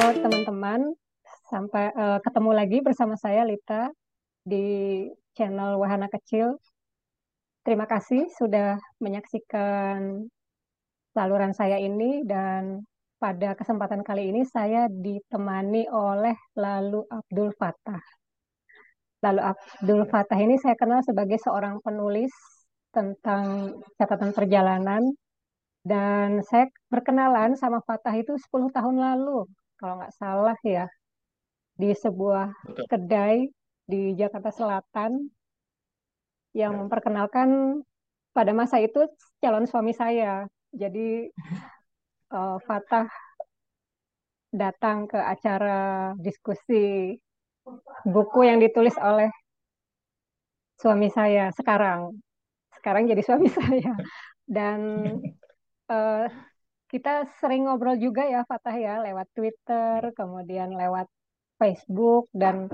Halo teman-teman, sampai uh, ketemu lagi bersama saya Lita di channel Wahana Kecil. Terima kasih sudah menyaksikan saluran saya ini dan pada kesempatan kali ini saya ditemani oleh Lalu Abdul Fatah. Lalu Abdul Fatah ini saya kenal sebagai seorang penulis tentang catatan perjalanan dan saya berkenalan sama Fatah itu 10 tahun lalu, kalau nggak salah ya, di sebuah Betul. kedai di Jakarta Selatan yang Ya. memperkenalkan pada masa itu calon suami saya. Jadi uh, Fatah datang ke acara diskusi buku yang ditulis oleh suami saya sekarang. Sekarang jadi suami saya. Dan uh, kita sering ngobrol juga ya Fatah ya lewat Twitter, kemudian lewat Facebook dan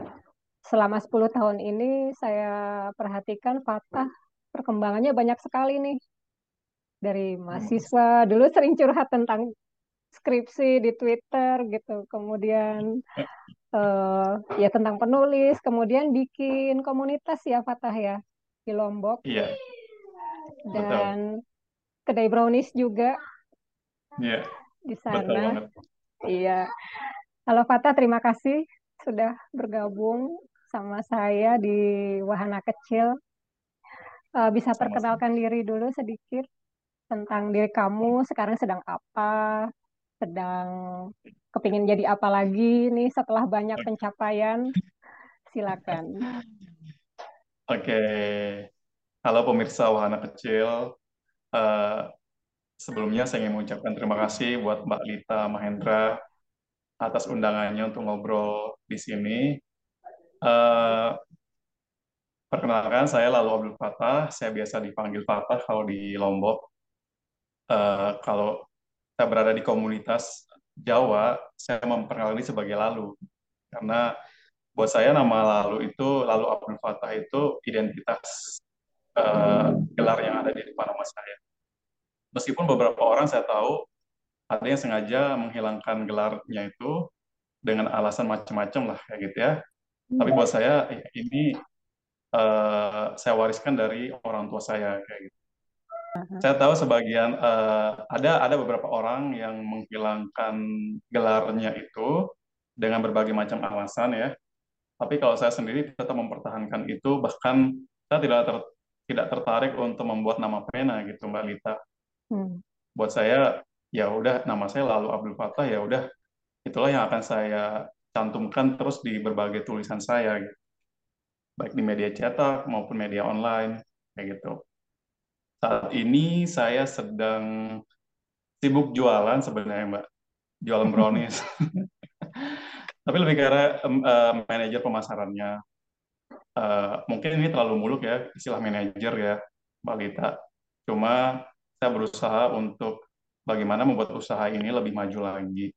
selama 10 tahun ini saya perhatikan Fatah perkembangannya banyak sekali nih. Dari mahasiswa dulu sering curhat tentang skripsi di Twitter gitu. Kemudian uh, ya tentang penulis, kemudian bikin komunitas ya Fatah ya di Lombok. Iya. Dan kedai brownies juga Iya. di sana. Iya. Halo Fatah, terima kasih sudah bergabung sama saya di Wahana Kecil. Uh, bisa Sama-sama. perkenalkan diri dulu sedikit tentang diri kamu, sekarang sedang apa, sedang kepingin jadi apa lagi nih setelah banyak pencapaian. Silakan. Oke. Halo pemirsa Wahana Kecil. Eh, sebelumnya saya ingin mengucapkan terima kasih buat Mbak Lita Mahendra atas undangannya untuk ngobrol di sini. Eh, perkenalkan, saya Lalu Abdul Fatah. Saya biasa dipanggil Fatah kalau di Lombok. Eh, kalau saya berada di komunitas Jawa, saya memperkenalkan sebagai Lalu. Karena buat saya nama Lalu itu, Lalu Abdul Fatah itu identitas eh, gelar yang ada di depan nama saya. Meskipun beberapa orang saya tahu ada yang sengaja menghilangkan gelarnya itu dengan alasan macam-macam lah kayak gitu ya. Tapi buat saya eh, ini eh, saya wariskan dari orang tua saya kayak gitu. Saya tahu sebagian eh, ada ada beberapa orang yang menghilangkan gelarnya itu dengan berbagai macam alasan ya. Tapi kalau saya sendiri tetap mempertahankan itu, bahkan saya tidak ter, tidak tertarik untuk membuat nama pena gitu Mbak Lita. Hmm. Buat saya ya udah nama saya lalu Abdul Fatah ya udah itulah yang akan saya cantumkan terus di berbagai tulisan saya gitu. Baik di media cetak maupun media online kayak gitu. Saat ini saya sedang sibuk jualan sebenarnya Mbak, jualan brownies. Tapi lebih arah uh, manajer pemasarannya. Uh, mungkin ini terlalu muluk ya istilah manajer ya, Mbak Lita. Cuma saya berusaha untuk bagaimana membuat usaha ini lebih maju lagi.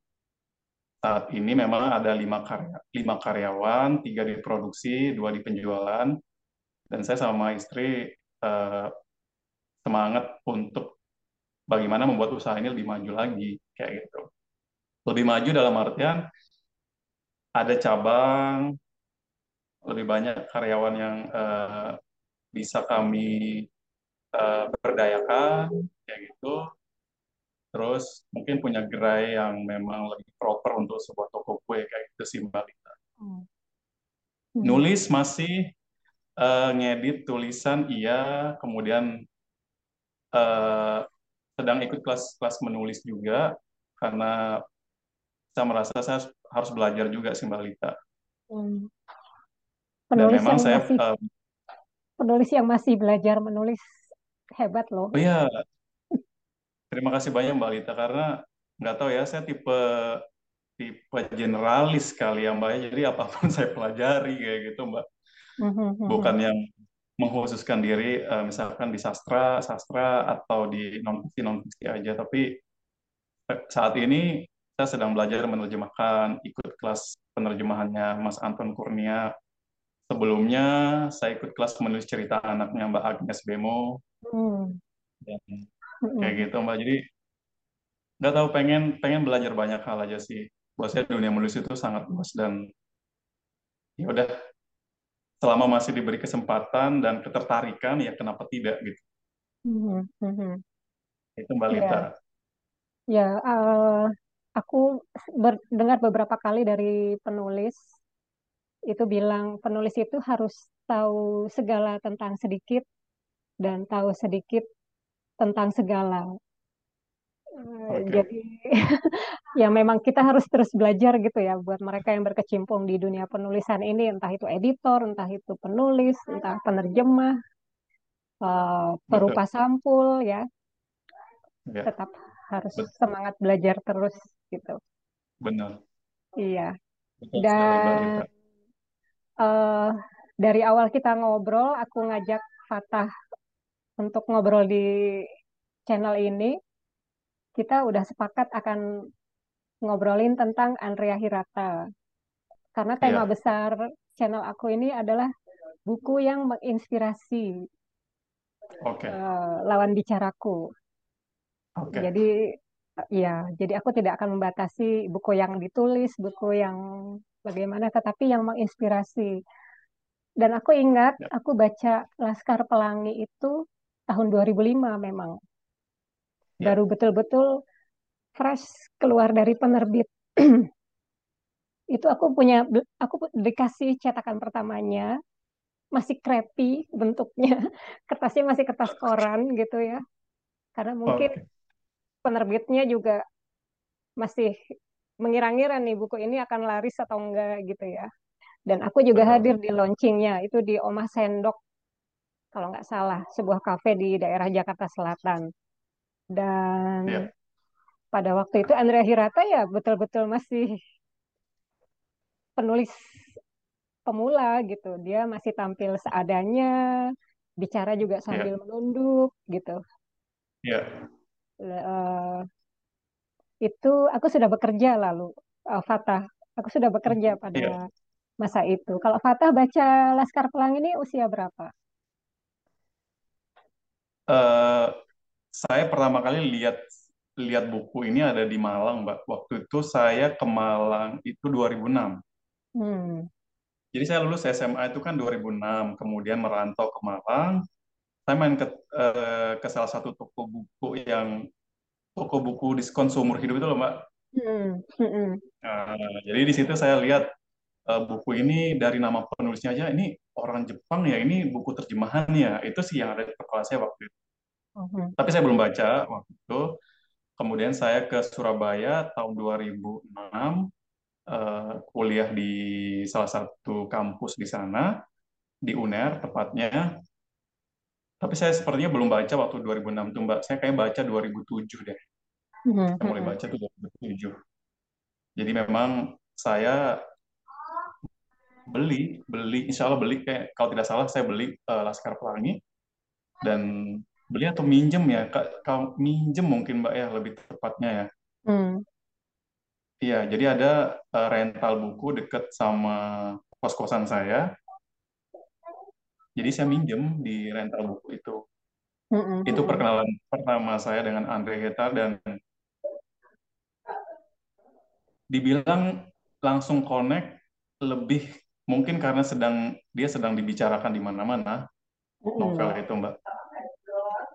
Saat ini memang ada lima, karya, lima karyawan, tiga di produksi, dua di penjualan, dan saya sama istri uh, semangat untuk bagaimana membuat usaha ini lebih maju lagi, kayak gitu. Lebih maju dalam artian ada cabang, lebih banyak karyawan yang uh, bisa kami uh, berdayakan, kayak gitu. Terus mungkin punya gerai yang memang lebih proper untuk sebuah toko kue kayak gitu sih Mbak Lita. Hmm. Nulis masih uh, ngedit tulisan iya, kemudian uh, sedang ikut kelas-kelas menulis juga karena saya merasa saya harus belajar juga sih Mbak Lita. Hmm. Penulis Dan memang saya masih, uh, penulis yang masih belajar menulis hebat loh. Oh iya, terima kasih banyak Mbak Lita karena nggak tahu ya saya tipe tipe generalis kali ya Mbak. Ya. Jadi apa pun saya pelajari kayak gitu Mbak. Hmm, Bukan yang mengkhususkan diri uh, misalkan di sastra, sastra atau di non fiksi non fiksi aja. Tapi saat ini saya sedang belajar menerjemahkan, ikut kelas penerjemahannya Mas Anton Kurnia. Sebelumnya saya ikut kelas menulis cerita anaknya Mbak Agnes Bemo. Hmm. Dan kayak gitu Mbak. Jadi nggak tahu pengen pengen belajar banyak hal aja sih buat saya dunia menulis itu sangat luas dan ya udah selama masih diberi kesempatan dan ketertarikan ya kenapa tidak gitu Mhm, mhm. itu Mbak Lita Ya, ya. eh, aku ber- dengar beberapa kali dari penulis itu bilang penulis itu harus tahu segala tentang sedikit dan tahu sedikit tentang segala. Eh, oke. Jadi ya memang kita harus terus belajar gitu ya buat mereka yang berkecimpung di dunia penulisan ini, entah itu editor, entah itu penulis, entah penerjemah, eh, betul perupa sampul ya, ya. Tetap harus bet- semangat belajar terus gitu. benar. Iya. betul Dan eh, dari awal kita ngobrol, aku ngajak Fatah untuk ngobrol di channel ini. Kita udah sepakat akan ngobrolin tentang Andrea Hirata. Karena tema iya besar channel aku ini adalah buku yang menginspirasi oke eh, lawan bicaraku. oke Jadi ya, jadi aku tidak akan membatasi buku yang ditulis, buku yang bagaimana, tetapi yang menginspirasi. Dan aku ingat, ya aku baca Laskar Pelangi itu tahun 2005 memang. Baru ya betul-betul fresh keluar dari penerbit. Itu aku punya, aku dikasih cetakan pertamanya, masih crappy bentuknya. Kertasnya masih kertas koran gitu ya. Karena mungkin oke penerbitnya juga masih mengira-ngira nih buku ini akan laris atau enggak gitu ya. Dan aku juga hadir di launchingnya, itu di Omah Sendok kalau nggak salah, sebuah kafe di daerah Jakarta Selatan. Dan ya pada waktu itu Andrea Hirata ya betul-betul masih penulis pemula gitu. Dia masih tampil seadanya, bicara juga sambil ya menunduk gitu. ya Eh, itu aku sudah bekerja lalu, eh, Fatah. Aku sudah bekerja pada ya masa itu. Kalau Fatah baca Laskar Pelangi ini usia berapa? Eh, saya pertama kali lihat lihat buku ini ada di Malang, Mbak. Waktu itu saya ke Malang itu 2006. Hmm. Jadi saya lulus SMA itu kan 2006, kemudian merantau ke Malang. Saya main ke, eh, ke salah satu toko buku yang toko buku diskon seumur hidup itu loh, Mbak. Hmm. Hmm. Nah, jadi di situ saya lihat eh, buku ini dari nama penulisnya aja, ini orang Jepang ya, ini buku terjemahan ya. Itu sih yang ada di kepala saya waktu itu. Hmm. Tapi saya belum baca waktu itu. Kemudian saya ke Surabaya tahun 2006, eh, kuliah di salah satu kampus di sana, di UNER tepatnya. Tapi saya sepertinya belum baca waktu 2006 tuh, Mbak. Saya kayak baca 2007 deh. Hmm. Saya mulai Hmm. baca tuh 2007. Jadi memang saya beli, beli, insya Allah beli, kayak kalau tidak salah saya beli eh, Laskar Pelangi, dan beli atau minjem ya, Kak, kalau minjem mungkin Mbak ya, lebih tepatnya ya. Hmm. Iya, jadi ada eh, rental buku deket sama kos-kosan saya. Jadi saya minjem di rental buku itu. Hmm. Itu Hmm. perkenalan pertama saya dengan Andre Heta dan dibilang langsung connect lebih mungkin karena sedang dia sedang dibicarakan di mana-mana novel itu Mbak.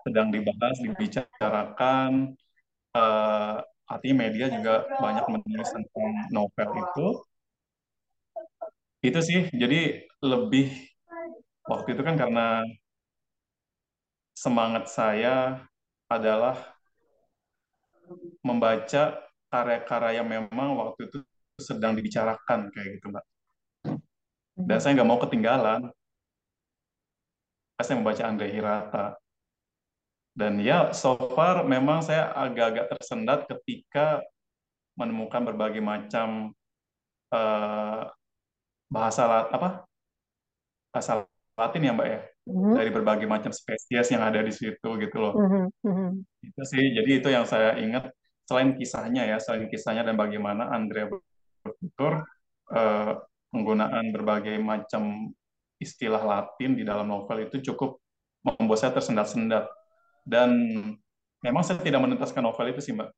Sedang dibahas, dibicarakan eh, artinya media juga banyak menulis tentang novel itu. Itu sih, jadi lebih waktu itu kan karena semangat saya adalah membaca karya-karya yang memang waktu itu sedang dibicarakan kayak gitu Mbak. Dan Hmm. saya nggak mau ketinggalan, saya membaca Andre Hirata. Dan ya, so far memang saya agak-agak tersendat ketika menemukan berbagai macam eh, bahasa apa bahasa Latin ya Mbak ya, Hmm. dari berbagai macam spesies yang ada di situ gitu loh. Hmm. Hmm. Itu sih, jadi itu yang saya ingat selain kisahnya ya, selain kisahnya dan bagaimana Andrea bertutur eh, penggunaan berbagai macam istilah Latin di dalam novel itu cukup membuat saya tersendat-sendat dan memang saya tidak menuntaskan novel itu sih Mbak.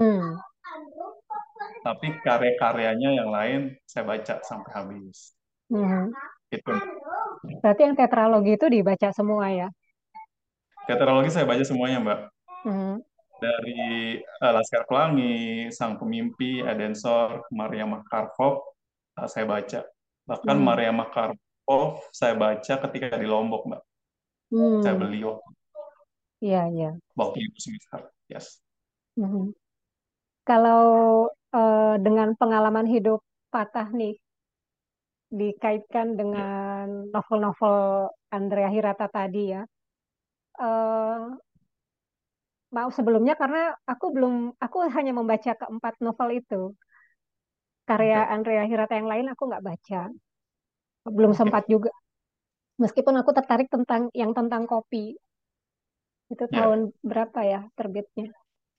Hmm. tapi karya-karyanya yang lain saya baca sampai habis. Mhm. Itu. Berarti yang tetralogi itu dibaca semua ya? Tetralogi saya baca semuanya, Mbak. Mhm. Dari uh, Laskar Pelangi, Sang Pemimpi, Edensor, Maria Makarpov, uh, saya baca. Bahkan Hmm. Maria Makarpov saya baca ketika di Lombok, Mbak. Hmm. Saya beli waktu, Iya, iya. waktu itu semester. Yes. Mhm. Kalau eh, dengan pengalaman hidup Fatah nih, dikaitkan Ya. dengan novel-novel Andrea Hirata tadi ya. Eh, maaf sebelumnya karena aku belum, aku hanya membaca keempat novel itu. Karya Oke. Andrea Hirata yang lain aku nggak baca, belum Oke. sempat juga. Meskipun aku tertarik tentang yang tentang kopi. Itu Ya. tahun berapa ya terbitnya?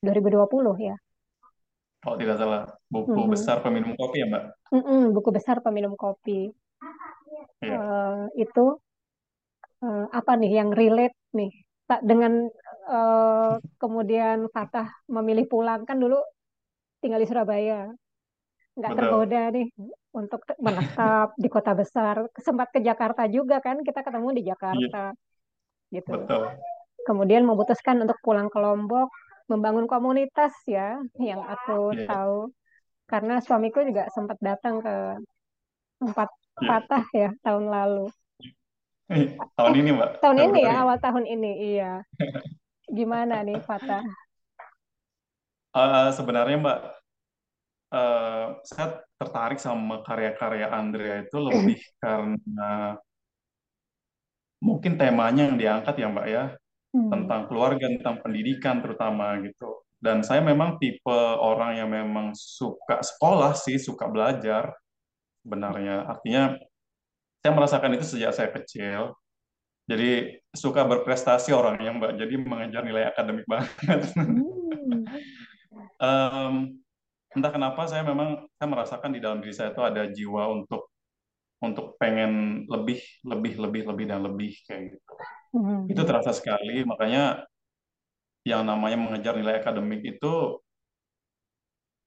2020 ya. Kalau tidak salah, buku Mhm. besar peminum kopi ya, Mbak? Mm-mm, buku besar peminum kopi. Iya. Eh, itu eh, apa nih yang relate nih Tak dengan eh, kemudian Fatah memilih pulang kan dulu tinggal di Surabaya nggak tergoda nih untuk menetap di kota besar. Sempat ke Jakarta juga kan kita ketemu di Iya, Jakarta. Gitu. Betul. kemudian memutuskan untuk pulang ke Lombok membangun komunitas ya yang aku Iya, tahu. Karena suamiku juga sempat datang ke tempat iya. Fatah ya tahun lalu. Eh, tahun ini, Mbak, tahun ini ya awal tahun ini iya. Gimana nih Fatah Eh, sebenarnya, Mbak, eh, saya tertarik sama karya-karya Andrea itu lebih karena mungkin temanya yang diangkat ya, Mbak, ya. Hmm. Tentang keluarga, tentang pendidikan terutama gitu. Dan saya memang tipe orang yang memang suka sekolah sih, suka belajar sebenarnya. Artinya saya merasakan itu sejak saya kecil. Jadi suka berprestasi orangnya, Mbak. Jadi mengejar nilai akademik banget. Hmm. Em, entah kenapa saya memang saya merasakan di dalam diri saya itu ada jiwa untuk untuk pengen lebih, lebih, lebih, lebih dan lebih kayak gitu. Hmm. Itu terasa sekali. Makanya yang namanya mengejar nilai akademik itu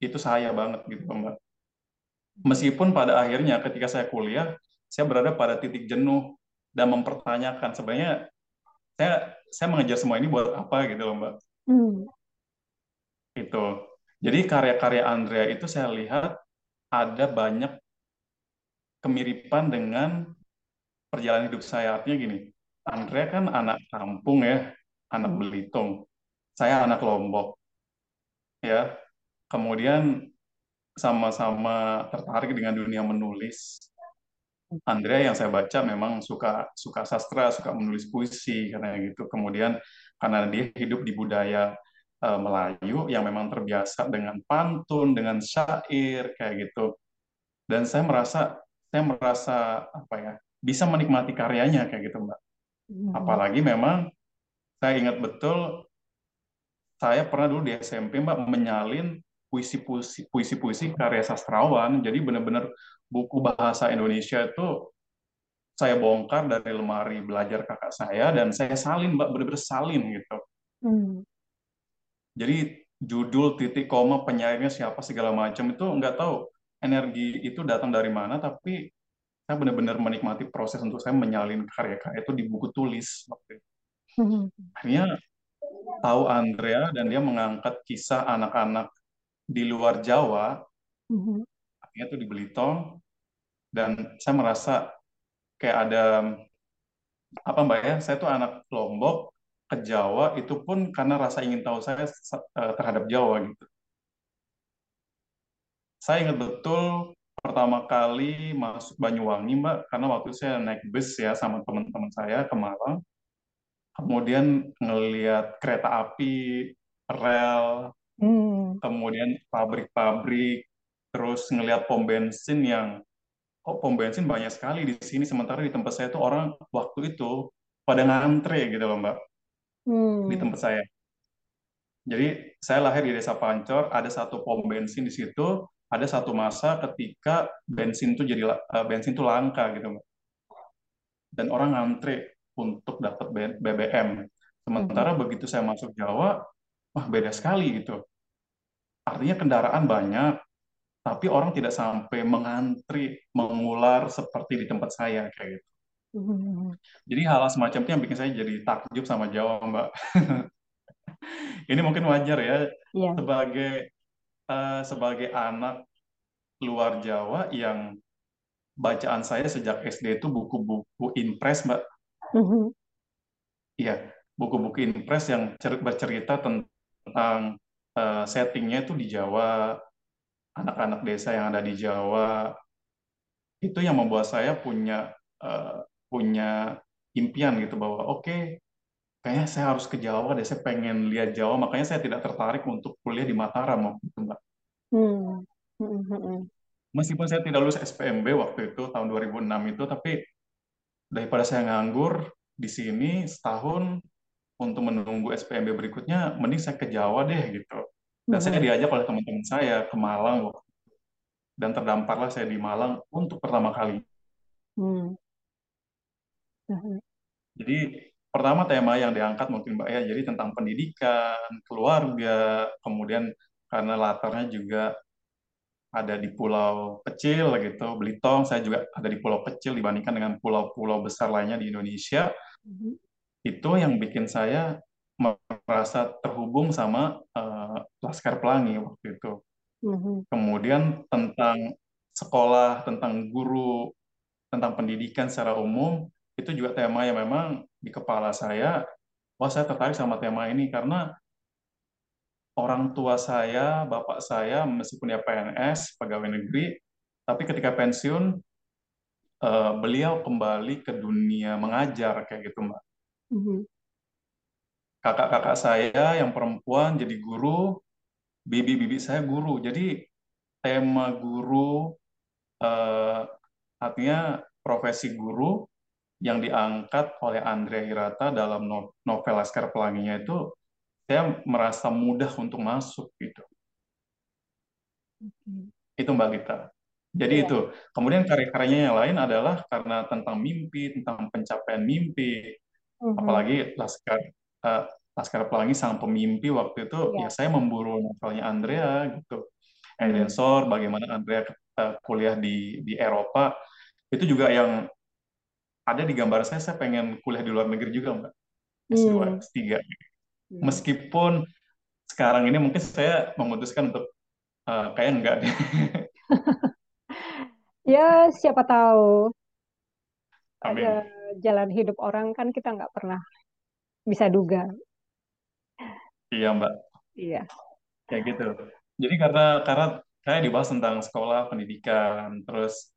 itu saya banget gitu, Mbak. Meskipun pada akhirnya ketika saya kuliah, saya berada pada titik jenuh dan mempertanyakan sebenarnya saya saya mengejar semua ini buat apa gitu loh, Mbak. Hmm. Itu. Jadi karya-karya Andrea itu saya lihat ada banyak kemiripan dengan perjalanan hidup saya. Artinya gini, Andrea kan anak kampung ya, anak Hmm. Belitung. Saya anak Lombok. Ya. Kemudian sama-sama tertarik dengan dunia menulis. Andrea yang saya baca memang suka suka sastra, suka menulis puisi karena gitu. Kemudian karena dia hidup di budaya eh, Melayu yang memang terbiasa dengan pantun, dengan syair kayak gitu. Dan saya merasa saya merasa apa ya bisa menikmati karyanya kayak gitu mbak. Hmm. Apalagi memang saya ingat betul saya pernah dulu di SMP mbak menyalin puisi-puisi puisi-puisi karya sastrawan. Jadi benar-benar buku bahasa Indonesia itu saya bongkar dari lemari belajar kakak saya dan saya salin mbak benar-benar salin gitu. Hmm. Jadi judul titik koma penyairnya siapa segala macam itu nggak tahu energi itu datang dari mana tapi saya benar-benar menikmati proses untuk saya menyalin karya-karya itu di buku tulis. Akhirnya tahu Andrea dan dia mengangkat kisah anak-anak di luar Jawa, Hmm. akhirnya itu di Belitung dan saya merasa kayak ada apa mbak ya, saya tuh anak Lombok ke Jawa itu pun karena rasa ingin tahu saya eh, terhadap Jawa gitu. Saya ingat betul pertama kali masuk Banyuwangi, Mbak, karena waktu itu saya naik bus ya sama teman-teman saya ke Malang. Kemudian ngelihat kereta api, rel, Hmm. kemudian pabrik-pabrik, terus ngelihat pom bensin yang oh pom bensin banyak sekali di sini sementara di tempat saya tuh orang waktu itu pada ngantre gitu loh, Mbak, di Hmm. tempat saya. Jadi saya lahir di desa Pancor, ada satu pom bensin di situ, ada satu masa ketika bensin tuh jadi eh, bensin tuh langka gitu, Mbak. Dan orang ngantre untuk dapat BBM. Sementara begitu saya masuk Jawa, wah beda sekali gitu. Artinya kendaraan banyak, tapi orang tidak sampai mengantri mengular seperti di tempat saya kayak gitu. Jadi hal semacam itu yang bikin saya jadi takjub sama Jawa, Mbak. Ini mungkin wajar ya Iya. sebagai eh, sebagai anak luar Jawa yang bacaan saya sejak SD itu buku-buku impres, Mbak. Mhm. Iya, buku-buku impres yang cer- bercerita tentang eh, settingnya itu di Jawa, anak-anak desa yang ada di Jawa. Itu yang membuat saya punya eh, punya impian gitu bahwa oke, kayaknya saya harus ke Jawa deh, saya pengen lihat Jawa, makanya saya tidak tertarik untuk kuliah di Mataram waktu itu, Mbak. Hmm. Mhm. Mhm. Meskipun saya tidak lulus SPMB waktu itu tahun 2006 itu, tapi daripada saya nganggur di sini setahun untuk menunggu SPMB berikutnya, mending saya ke Jawa deh gitu. Dan saya diajak oleh teman-teman saya ke Malang dan terdamparlah saya di Malang untuk pertama kali. Hmm. Mhm. Jadi pertama tema yang diangkat mungkin Mbak ya, jadi tentang pendidikan, keluarga, kemudian karena latarnya juga ada di pulau kecil gitu, Belitung, saya juga ada di pulau kecil dibandingkan dengan pulau-pulau besar lainnya di Indonesia, Mhm. itu yang bikin saya merasa terhubung sama eh, Laskar Pelangi waktu itu. Mhm. Kemudian tentang sekolah, tentang guru, tentang pendidikan secara umum, itu juga tema yang memang di kepala saya, wah saya tertarik sama tema ini karena orang tua saya, bapak saya, meskipun dia PNS, pegawai negeri, tapi ketika pensiun, eh, beliau kembali ke dunia mengajar, kayak gitu, Mbak. Mhm. Kakak-kakak saya yang perempuan jadi guru, bibi-bibi saya guru. Jadi tema guru, eh, artinya profesi guru yang diangkat oleh Andrea Hirata dalam no- novel Laskar Pelanginya itu, saya merasa mudah untuk masuk gitu. Itu Mbak Gita. Jadi Iya. itu. Kemudian karya-karyanya yang lain adalah karena tentang mimpi, tentang pencapaian mimpi, Mhm. apalagi Laskar eh, Laskar Pelangi sang pemimpi waktu itu ya Iya. saya memburu novelnya Andrea gitu. Eden Hmm. Sor, bagaimana Andrea eh, kuliah di di Eropa itu juga yang ada di gambar saya saya pengen kuliah di luar negeri juga Mbak. S2, Hmm. S3. Hmm. Meskipun sekarang ini mungkin saya memutuskan untuk eh, kayak enggak deh. Ya, siapa tahu ada Amin. jalan hidup orang kan kita nggak pernah bisa duga. Iya Mbak. Iya. kayak gitu. Jadi karena karena saya dibahas tentang sekolah, pendidikan, terus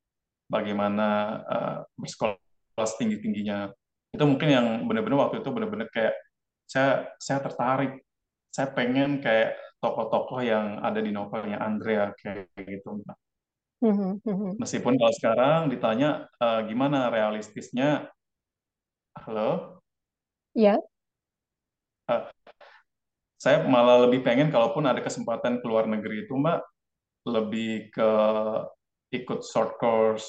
bagaimana eh, bersekolah setinggi-tingginya. Itu mungkin yang benar-benar waktu itu benar-benar kayak saya saya tertarik. Saya pengen kayak tokoh-tokoh yang ada di novelnya Andrea kayak gitu. Mhm. Mhm. Meskipun kalau sekarang ditanya eh, gimana realistisnya, halo, Iya. Eh, saya malah lebih pengen kalaupun ada kesempatan ke luar negeri itu Mbak, lebih ke ikut short course,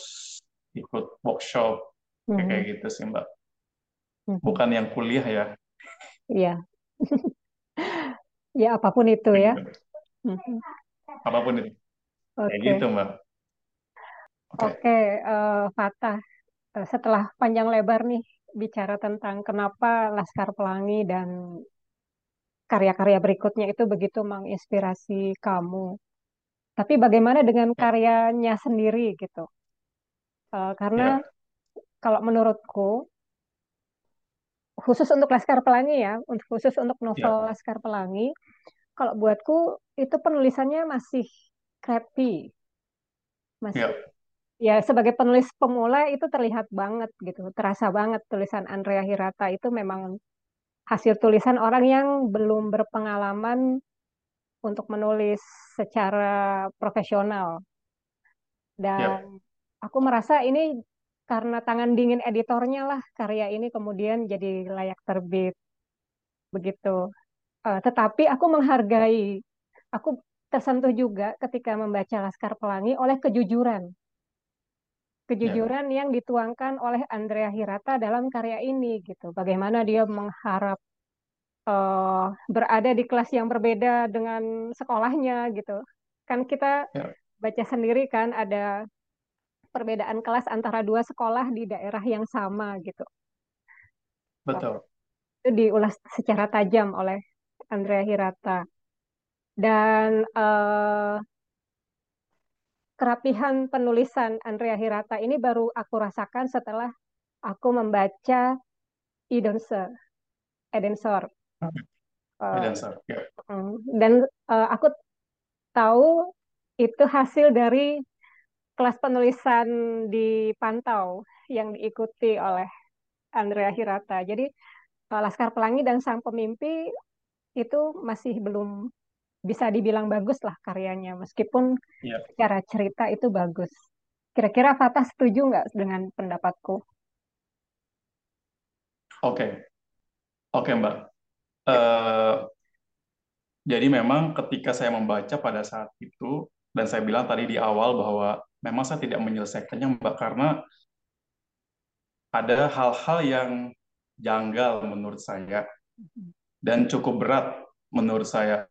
ikut workshop, kayak Mhm. gitu sih Mbak. Mhm. Bukan yang kuliah ya, Iya. Ya, apa pun itu kayak ya. gitu. Mhm. Apa pun itu, kayak gitu. Mbak. Oke, Oke, eh, Fatah. Eh, Setelah panjang lebar nih bicara tentang kenapa Laskar Pelangi dan karya-karya berikutnya itu begitu menginspirasi kamu. Tapi bagaimana dengan ya, karyanya sendiri gitu? Eh, karena ya, kalau menurutku, khusus untuk Laskar Pelangi ya, untuk khusus untuk novel ya, Laskar Pelangi, kalau buatku itu penulisannya masih crappy, masih ya, ya sebagai penulis pemula itu terlihat banget gitu, terasa banget tulisan Andrea Hirata itu memang hasil tulisan orang yang belum berpengalaman untuk menulis secara profesional. ya, Dan aku merasa ini karena tangan dingin editornya lah karya ini kemudian jadi layak terbit begitu. Eh, tetapi aku menghargai, aku tersentuh juga ketika membaca Laskar Pelangi oleh kejujuran. Kejujuran yang dituangkan oleh Andrea Hirata dalam karya ini gitu. Bagaimana dia mengharap eh, berada di kelas yang berbeda dengan sekolahnya gitu. Kan kita ya, baca sendiri kan ada perbedaan kelas antara dua sekolah di daerah yang sama gitu. Betul. itu diulas secara tajam oleh Andrea Hirata. Dan eh, kerapihan penulisan Andrea Hirata ini baru aku rasakan setelah aku membaca Edensor. Edensor. Eh, Medan Sir. Ya. mm, dan eh, aku tahu itu hasil dari kelas penulisan di Pantau yang diikuti oleh Andrea Hirata. Jadi eh, Laskar Pelangi dan Sang Pemimpi itu masih belum bisa dibilang bagus lah karyanya, meskipun Ya. secara cerita itu bagus. Kira-kira Fatah setuju nggak dengan pendapatku? Oke, oke Mbak. Eh, jadi memang ketika saya membaca pada saat itu, dan saya bilang tadi di awal bahwa memang saya tidak menyelesaikannya Mbak, karena ada hal-hal yang janggal menurut saya dan cukup berat menurut saya.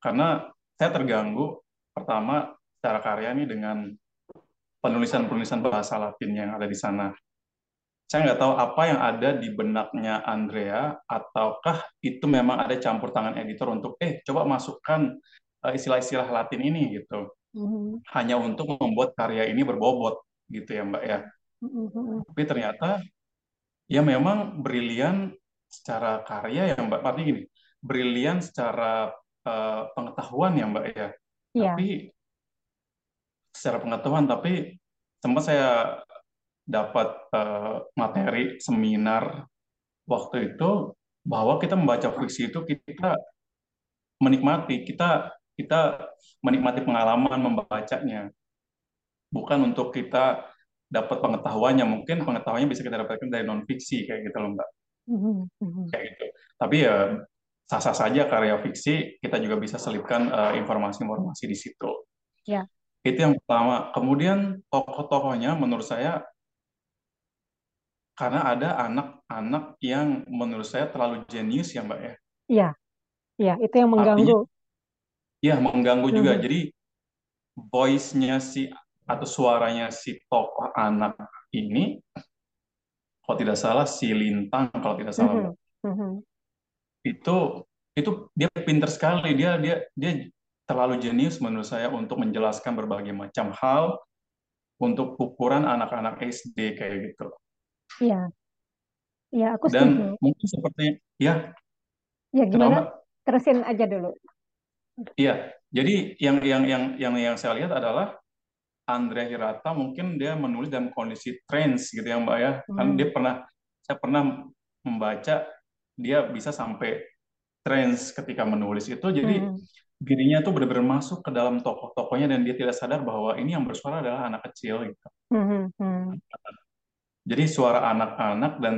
Karena saya terganggu pertama secara karya ini dengan penulisan-penulisan bahasa Latin yang ada di sana. Saya nggak tahu apa yang ada di benaknya Andrea, ataukah itu memang ada campur tangan editor untuk, eh, coba masukkan istilah-istilah Latin ini gitu, Mhm, hanya untuk membuat karya ini berbobot gitu ya Mbak ya. mhm, Tapi ternyata ya memang brilian secara karya ya Mbak. Artinya gini, brilian secara eh, pengetahuan ya Mbak ya. Iya. Tapi secara pengetahuan, tapi sempat saya dapat eh, materi seminar waktu itu bahwa kita membaca fiksi itu kita menikmati, kita kita menikmati pengalaman membacanya, bukan untuk kita dapat pengetahuannya. Mungkin pengetahuannya bisa kita dapatkan dari non fiksi kayak gitu loh Mbak, Mhm, mhm. kayak gitu. Tapi ya sah-sah saja karya fiksi kita juga bisa selipkan eh, informasi-informasi di situ. Ya. Itu yang pertama. Kemudian tokoh-tokohnya menurut saya karena ada anak-anak yang menurut saya terlalu jenius ya Mbak ya. Iya, iya, itu yang Artinya mengganggu. Ya mengganggu juga. Mhm, Jadi voice-nya si atau suaranya si tokoh anak ini kalau tidak salah si Lintang kalau tidak salah mhm, mhm. Itu itu dia pinter sekali. Dia dia dia terlalu jenius menurut saya untuk menjelaskan berbagai macam hal untuk ukuran anak-anak SD kayak gitu. Iya, iya, aku setuju. Dan mungkin seperti ya, Ya kenapa gimana? Mbak? Terusin aja dulu. Iya, jadi yang yang yang yang yang saya lihat adalah Andrea Hirata mungkin dia menulis dalam kondisi trance gitu ya Mbak ya. Kan dia Mhm, pernah saya pernah membaca dia bisa sampai trance ketika menulis itu. Jadi mhm, dirinya tuh benar-benar masuk ke dalam tokoh-tokohnya dan dia tidak sadar bahwa ini yang bersuara adalah anak kecil gitu. mhm, mhm. Jadi suara anak-anak dan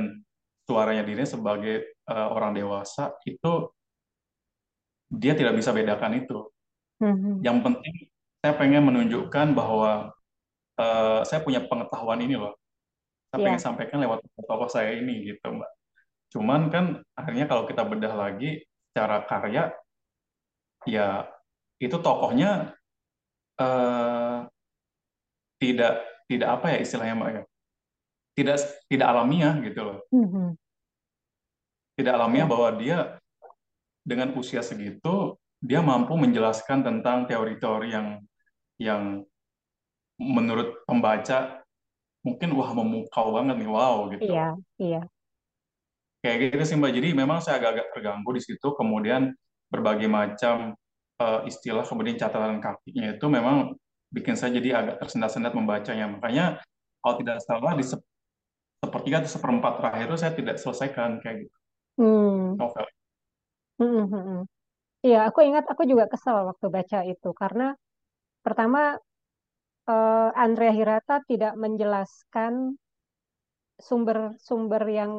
suaranya dirinya sebagai eh, orang dewasa itu dia tidak bisa bedakan itu. Mhm. Yang penting saya pengen menunjukkan bahwa eh, saya punya pengetahuan ini loh. Saya pengen Iya, sampaikan lewat tokoh saya ini gitu, Mbak. Cuman kan akhirnya kalau kita bedah lagi secara karya, ya itu tokohnya eh, tidak tidak apa ya istilahnya, Mbak ya. Tidak tidak alamiah gitu loh. Mhm. Tidak alamiah Iya, bahwa dia dengan usia segitu dia mampu menjelaskan tentang teori-teori yang yang menurut pembaca mungkin wah memukau banget nih, wow gitu. iya, iya. Kayak gitu sih Mbak. Jadi memang saya agak-agak terganggu di situ. Kemudian berbagai macam eh, istilah kemudian catatan kakinya itu memang bikin saya jadi agak tersendat-sendat membacanya. Makanya kalau tidak salah di sep- sepertiga atau seperempat terakhir itu saya tidak selesaikan kayak gitu Hmm, novel. Mhm, mhm. Iya, aku ingat aku juga kesel waktu baca itu karena pertama eh, Andrea Hirata tidak menjelaskan sumber-sumber yang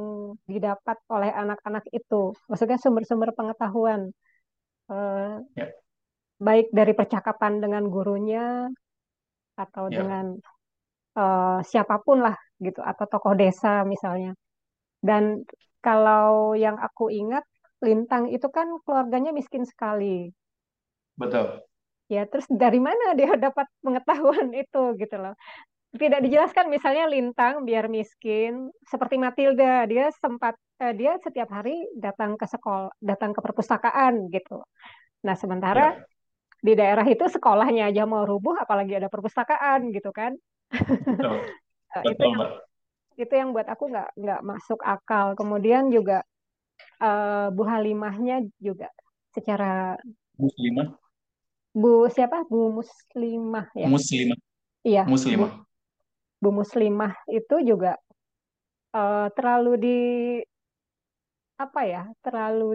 didapat oleh anak-anak itu. Maksudnya sumber-sumber pengetahuan, eh, Ya, baik dari percakapan dengan gurunya atau ya, dengan eh, siapa pun lah gitu, atau tokoh desa misalnya. Dan kalau yang aku ingat, Lintang itu kan keluarganya miskin sekali. betul. ya terus dari mana dia dapat pengetahuan itu gitu loh tidak dijelaskan misalnya Lintang biar miskin seperti Matilda dia sempat eh, dia setiap hari datang ke sekolah datang ke perpustakaan gitu nah sementara Ya, di daerah itu sekolahnya aja mau rubuh apalagi ada perpustakaan gitu kan betul. Itu Betul, yang Mbak. itu yang buat aku nggak nggak masuk akal kemudian juga eh, Bu Halimahnya juga secara Muslimah, Bu siapa? Bu Muslimah ya? Muslimah, iya Bu muslimah. Bu Muslimah itu juga eh, terlalu di apa ya terlalu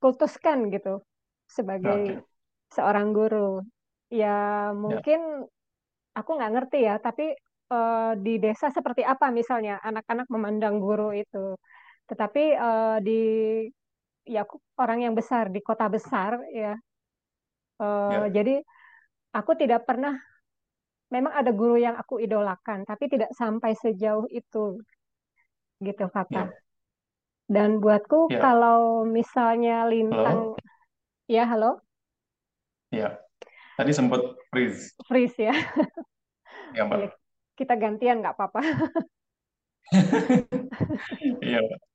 dikultuskan gitu sebagai Oke. seorang guru. Ya mungkin aku nggak ngerti ya tapi eh, di desa seperti apa misalnya anak-anak memandang guru itu tetapi eh, di ya orang yang besar di kota besar ya eh, ya, jadi aku tidak pernah memang ada guru yang aku idolakan tapi tidak sampai sejauh itu gitu Fatah ya, dan buatku ya. kalau misalnya Lintang Halo? ya halo Ya. Tadi sempat freeze. freeze ya Ya, ya Mbak. kita gantian nggak apa-apa Iya, Mbak.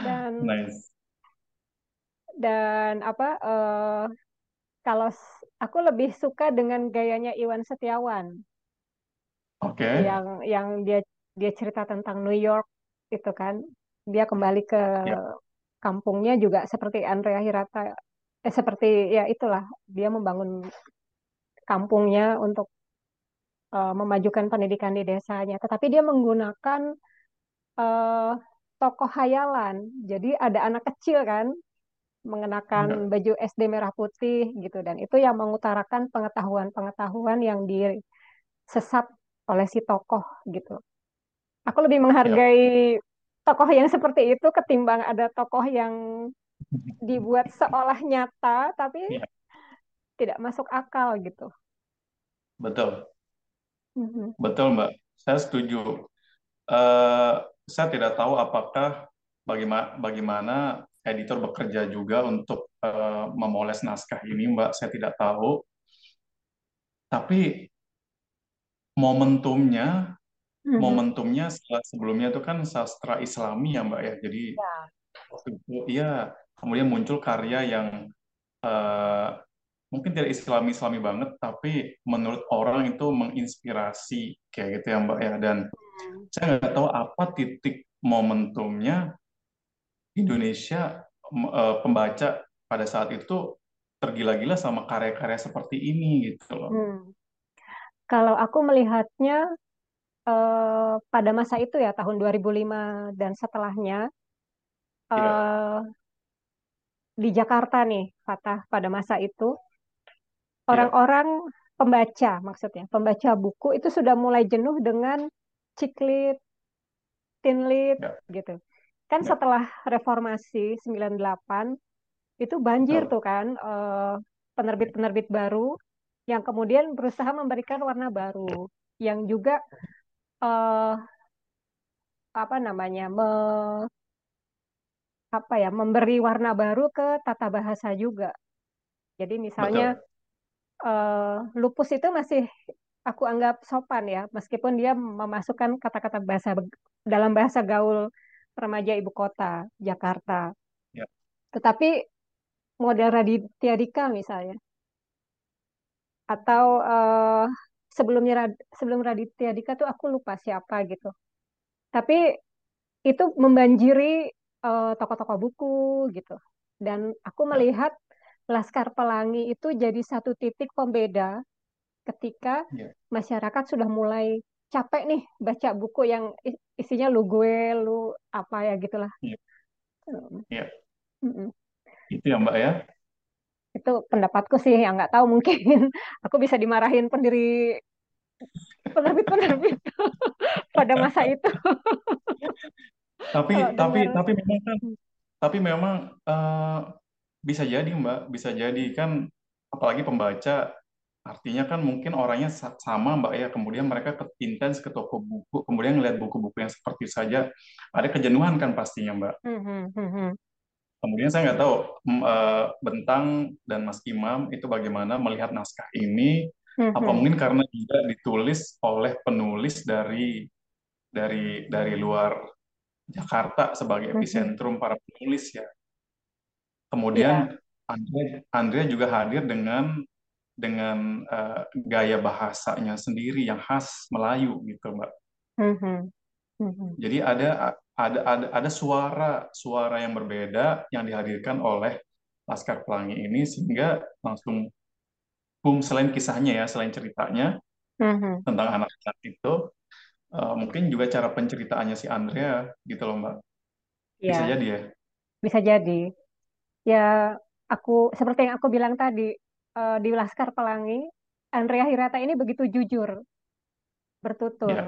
Dan Nice. dan apa eh, kalau aku lebih suka dengan gayanya Iwan Setiawan Oke. yang yang dia dia cerita tentang New York itu kan dia kembali ke Ya, kampungnya juga seperti Andrea Hirata eh, seperti ya itulah dia membangun kampungnya untuk eh, memajukan pendidikan di desanya tetapi dia menggunakan eh, tokoh hayalan jadi ada anak kecil kan mengenakan ya, baju SD merah putih gitu dan itu yang mengutarakan pengetahuan-pengetahuan yang disesat oleh si tokoh gitu. Aku lebih ya. menghargai tokoh yang seperti itu ketimbang ada tokoh yang dibuat seolah nyata tapi Ya, tidak masuk akal gitu. betul. Mhm. Betul, Mbak. Saya setuju. Eh, saya tidak tahu apakah bagaimana bagaimana editor bekerja juga untuk eh, memoles naskah ini, Mbak. Saya tidak tahu. Tapi momentumnya, Mhm. momentumnya setelah sebelumnya itu kan sastra Islami ya, Mbak ya. Jadi Ya. waktu itu, iya, kemudian muncul karya yang eh, mungkin tidak Islami-Islami banget, tapi menurut orang itu menginspirasi kayak gitu ya, Mbak ya. Dan Hmm. Saya nggak tahu apa titik momentumnya Indonesia eh, pembaca pada saat itu tergila-gila sama karya-karya seperti ini gitu loh. Hmm. Kalau aku melihatnya eh, pada masa itu ya tahun 2005 dan setelahnya eh, di Jakarta nih, Fatah, pada masa itu iya, orang-orang pembaca maksudnya, pembaca buku itu sudah mulai jenuh dengan ciklit, tinlit iya, gitu. Kan iya, setelah reformasi 98 itu banjir betul. tuh kan eh, penerbit-penerbit baru yang kemudian berusaha memberikan warna baru yang juga eh, apa namanya me- apa ya memberi warna baru ke tata bahasa juga. Jadi misalnya Betul. eh, lupus itu masih aku anggap sopan ya, meskipun dia memasukkan kata-kata bahasa dalam bahasa gaul remaja ibu kota Jakarta. Ya, Tetapi model Raditya Dika misalnya, atau eh, sebelumnya sebelum Raditya Dika tuh aku lupa siapa gitu. Tapi itu membanjiri eh, toko-toko buku gitu. Dan aku ya, melihat Laskar Pelangi itu jadi satu titik pembeda ketika ya, masyarakat sudah mulai capek nih baca buku yang isinya lu gue, lu apa ya gitulah. ya, ya. Mm-mm. Itu ya Mbak ya. Itu pendapatku sih yang nggak tahu mungkin aku bisa dimarahin pendiri penerbit-penerbit pada masa itu Tapi kalau tapi dengar. tapi memang kan tapi memang eh, bisa jadi Mbak, bisa jadi kan apalagi pembaca artinya kan mungkin orangnya sa- sama Mbak ya. Kemudian mereka ke intens ke toko buku, kemudian ngeliat buku-buku yang seperti saja ada kejenuhan kan pastinya Mbak. Mhm, mhm. kemudian saya nggak tahu eh, Bentang dan Mas Imam itu bagaimana melihat naskah ini. Apa mungkin karena juga ditulis oleh penulis dari dari dari luar Jakarta sebagai epicentrum para penulis ya. Kemudian Andre, Andrea juga hadir dengan dengan eh, gaya bahasanya sendiri yang khas Melayu gitu, Mbak. Mhm, mhm. Jadi ada ada ada ada suara suara yang berbeda yang dihadirkan oleh Laskar Pelangi ini sehingga langsung boom selain kisahnya ya, selain ceritanya Mhm. tentang anak-anak itu, eh, mungkin juga cara penceritaannya si Andrea gitu loh, Mbak. Bisa Iya, jadi ya. bisa jadi. Ya, aku seperti yang aku bilang tadi, eh, di Laskar Pelangi, Andrea Hirata ini begitu jujur, bertutur.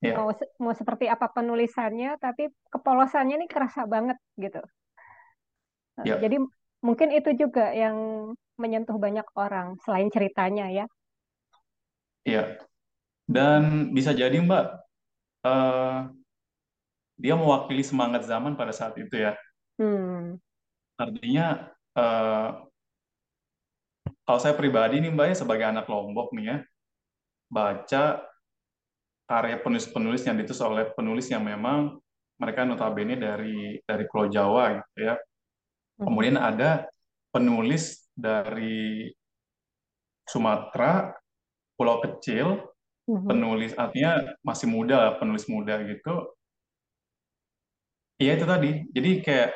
Ya, Mau ya, se- mau seperti apa penulisannya, tapi kepolosannya ini kerasa banget gitu. Eh, ya, Jadi mungkin itu juga yang menyentuh banyak orang selain ceritanya ya. ya. Mhm. Dan bisa jadi Mbak, eh, dia mewakili semangat zaman pada saat itu ya. Hmm, Artinya, eh, kalau saya pribadi nih Mbak ya, sebagai anak Lombok nih ya, baca karya penulis-penulis yang ditulis oleh penulis yang memang mereka notabene dari dari Pulau Jawa gitu ya. mhm, Kemudian ada penulis dari Sumatera, Pulau Kecil, mhm. penulis artinya masih muda, penulis muda gitu. Iya itu tadi. Jadi kayak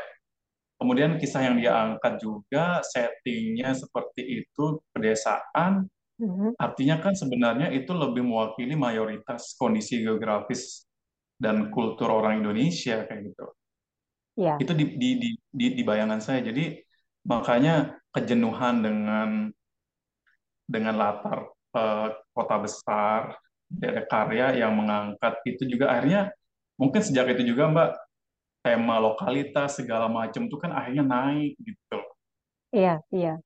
kemudian kisah yang dia angkat juga settingnya seperti itu pedesaan. Mhm. Artinya kan sebenarnya itu lebih mewakili mayoritas kondisi geografis dan kultur orang Indonesia kayak gitu. Ya, Itu di, di, di, di, di bayangan saya. Jadi makanya kejenuhan dengan dengan latar eh, kota besar, ada karya yang mengangkat itu juga akhirnya mungkin sejak itu juga Mbak tema lokalitas segala macam itu kan akhirnya naik gitu. iya, iya,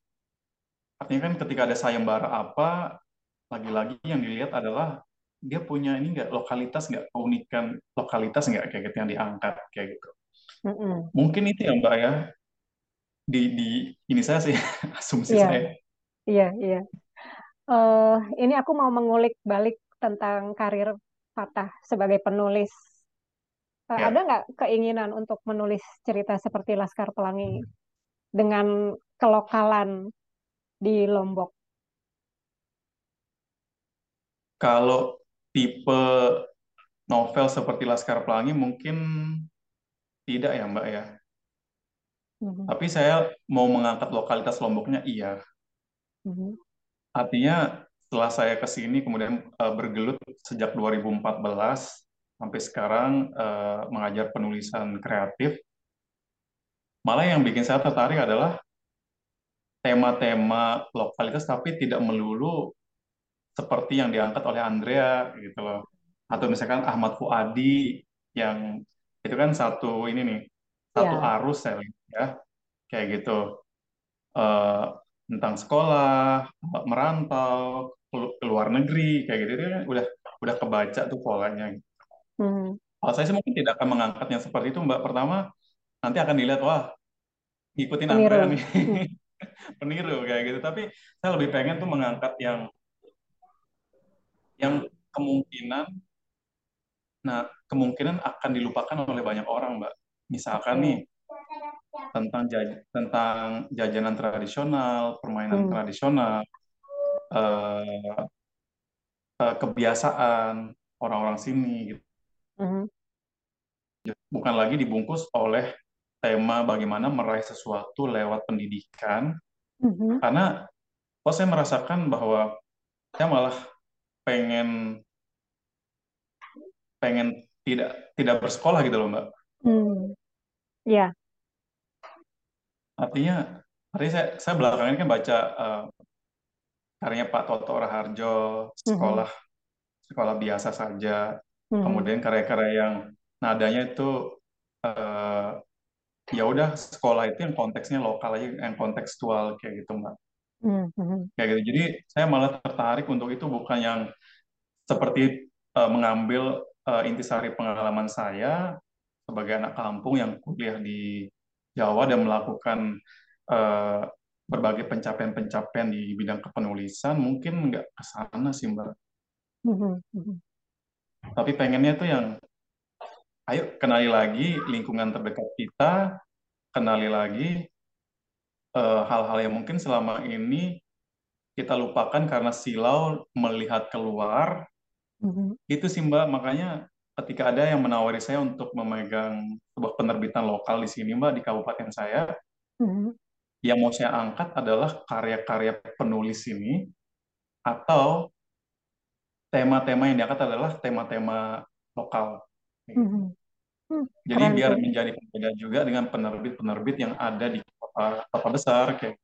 Artinya kan ketika ada sayembara apa, lagi-lagi yang dilihat adalah dia punya ini nggak lokalitas nggak keunikan lokalitas nggak kayak gitu yang diangkat kayak gitu. Mhm. Mungkin itu ya Mbak ya di di ini saya sih asumsi Iya, saya iya, iya. eh ini aku mau mengulik balik tentang karir Fatah sebagai penulis. Eh, ada ya. nggak keinginan untuk menulis cerita seperti Laskar Pelangi dengan kelokalan di Lombok? Kalau tipe novel seperti Laskar Pelangi mungkin tidak ya Mbak ya. Mhm, Tapi saya mau mengangkat lokalitas Lomboknya iya. mhm, Artinya setelah saya ke sini kemudian eh, bergelut sejak 2014 sampai sekarang eh, mengajar penulisan kreatif, malah yang bikin saya tertarik adalah tema-tema lokalitas tapi tidak melulu seperti yang diangkat oleh Andrea gitu loh. Atau misalkan Ahmad Fuadi yang itu kan satu ini nih, satu Ya, arus saya lihat ya, kayak gitu. Eh, tentang sekolah, merantau, ke luar negeri, kayak gitu, itu kan udah udah kebaca tuh polanya. Mhm, Kalau saya sih mungkin tidak akan mengangkat yang seperti itu, Mbak. Pertama, nanti akan dilihat, wah, ngikutin peniru. nih, Mhm, peniru kayak gitu. Tapi saya lebih pengen tuh mengangkat yang yang kemungkinan, nah kemungkinan akan dilupakan oleh banyak orang, Mbak. Misalkan nih tentang jaj tentang jajanan tradisional, permainan Mhm, tradisional, eh, eh, kebiasaan orang-orang sini gitu. Mhm, Bukan lagi dibungkus oleh tema bagaimana meraih sesuatu lewat pendidikan. mhm. Karena kok saya merasakan bahwa saya malah pengen pengen tidak tidak bersekolah gitu loh Mbak. Hmm, ya. Artinya, artinya saya, saya belakangan ini kan baca eh, karyanya Pak Toto Raharjo, Mhm, sekolah sekolah biasa saja. Mhm, Kemudian karya-karya yang nadanya itu eh, ya udah sekolah itu yang konteksnya lokal aja, yang kontekstual kayak gitu Mbak. mhm, mhm. Kayak gitu. Jadi saya malah tertarik untuk itu bukan yang seperti eh, mengambil eh, intisari pengalaman saya sebagai anak kampung yang kuliah di Jawa dan melakukan eh, berbagai pencapaian-pencapaian di bidang kepenulisan, mungkin nggak ke sana sih Mbak. Mhm, mhm, Tapi pengennya tuh yang, ayo kenali lagi lingkungan terdekat kita, kenali lagi eh, hal-hal yang mungkin selama ini kita lupakan karena silau melihat keluar. mhm, Itu sih Mbak, makanya ketika ada yang menawari saya untuk memegang sebuah penerbitan lokal di sini Mbak, di kabupaten saya, mhm, yang mau saya angkat adalah karya-karya penulis ini atau tema-tema yang diangkat adalah tema-tema lokal. mhm. Hmm, Jadi Keren biar menjadi pembeda juga dengan penerbit-penerbit yang ada di kota, kota besar kayak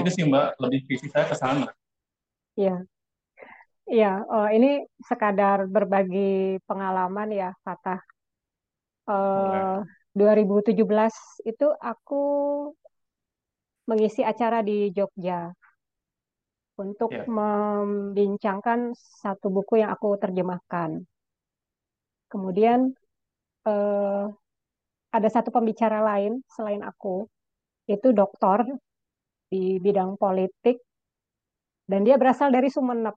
itu Iya, sih Mbak, lebih visi saya ke sana. iya, iya. Oh, ini sekadar berbagi pengalaman ya, Fatah. Boleh. Eh, 2017 itu aku mengisi acara di Jogja untuk Ya. membincangkan satu buku yang aku terjemahkan. Kemudian eh, ada satu pembicara lain selain aku, itu doktor di bidang politik, dan dia berasal dari Sumeneb,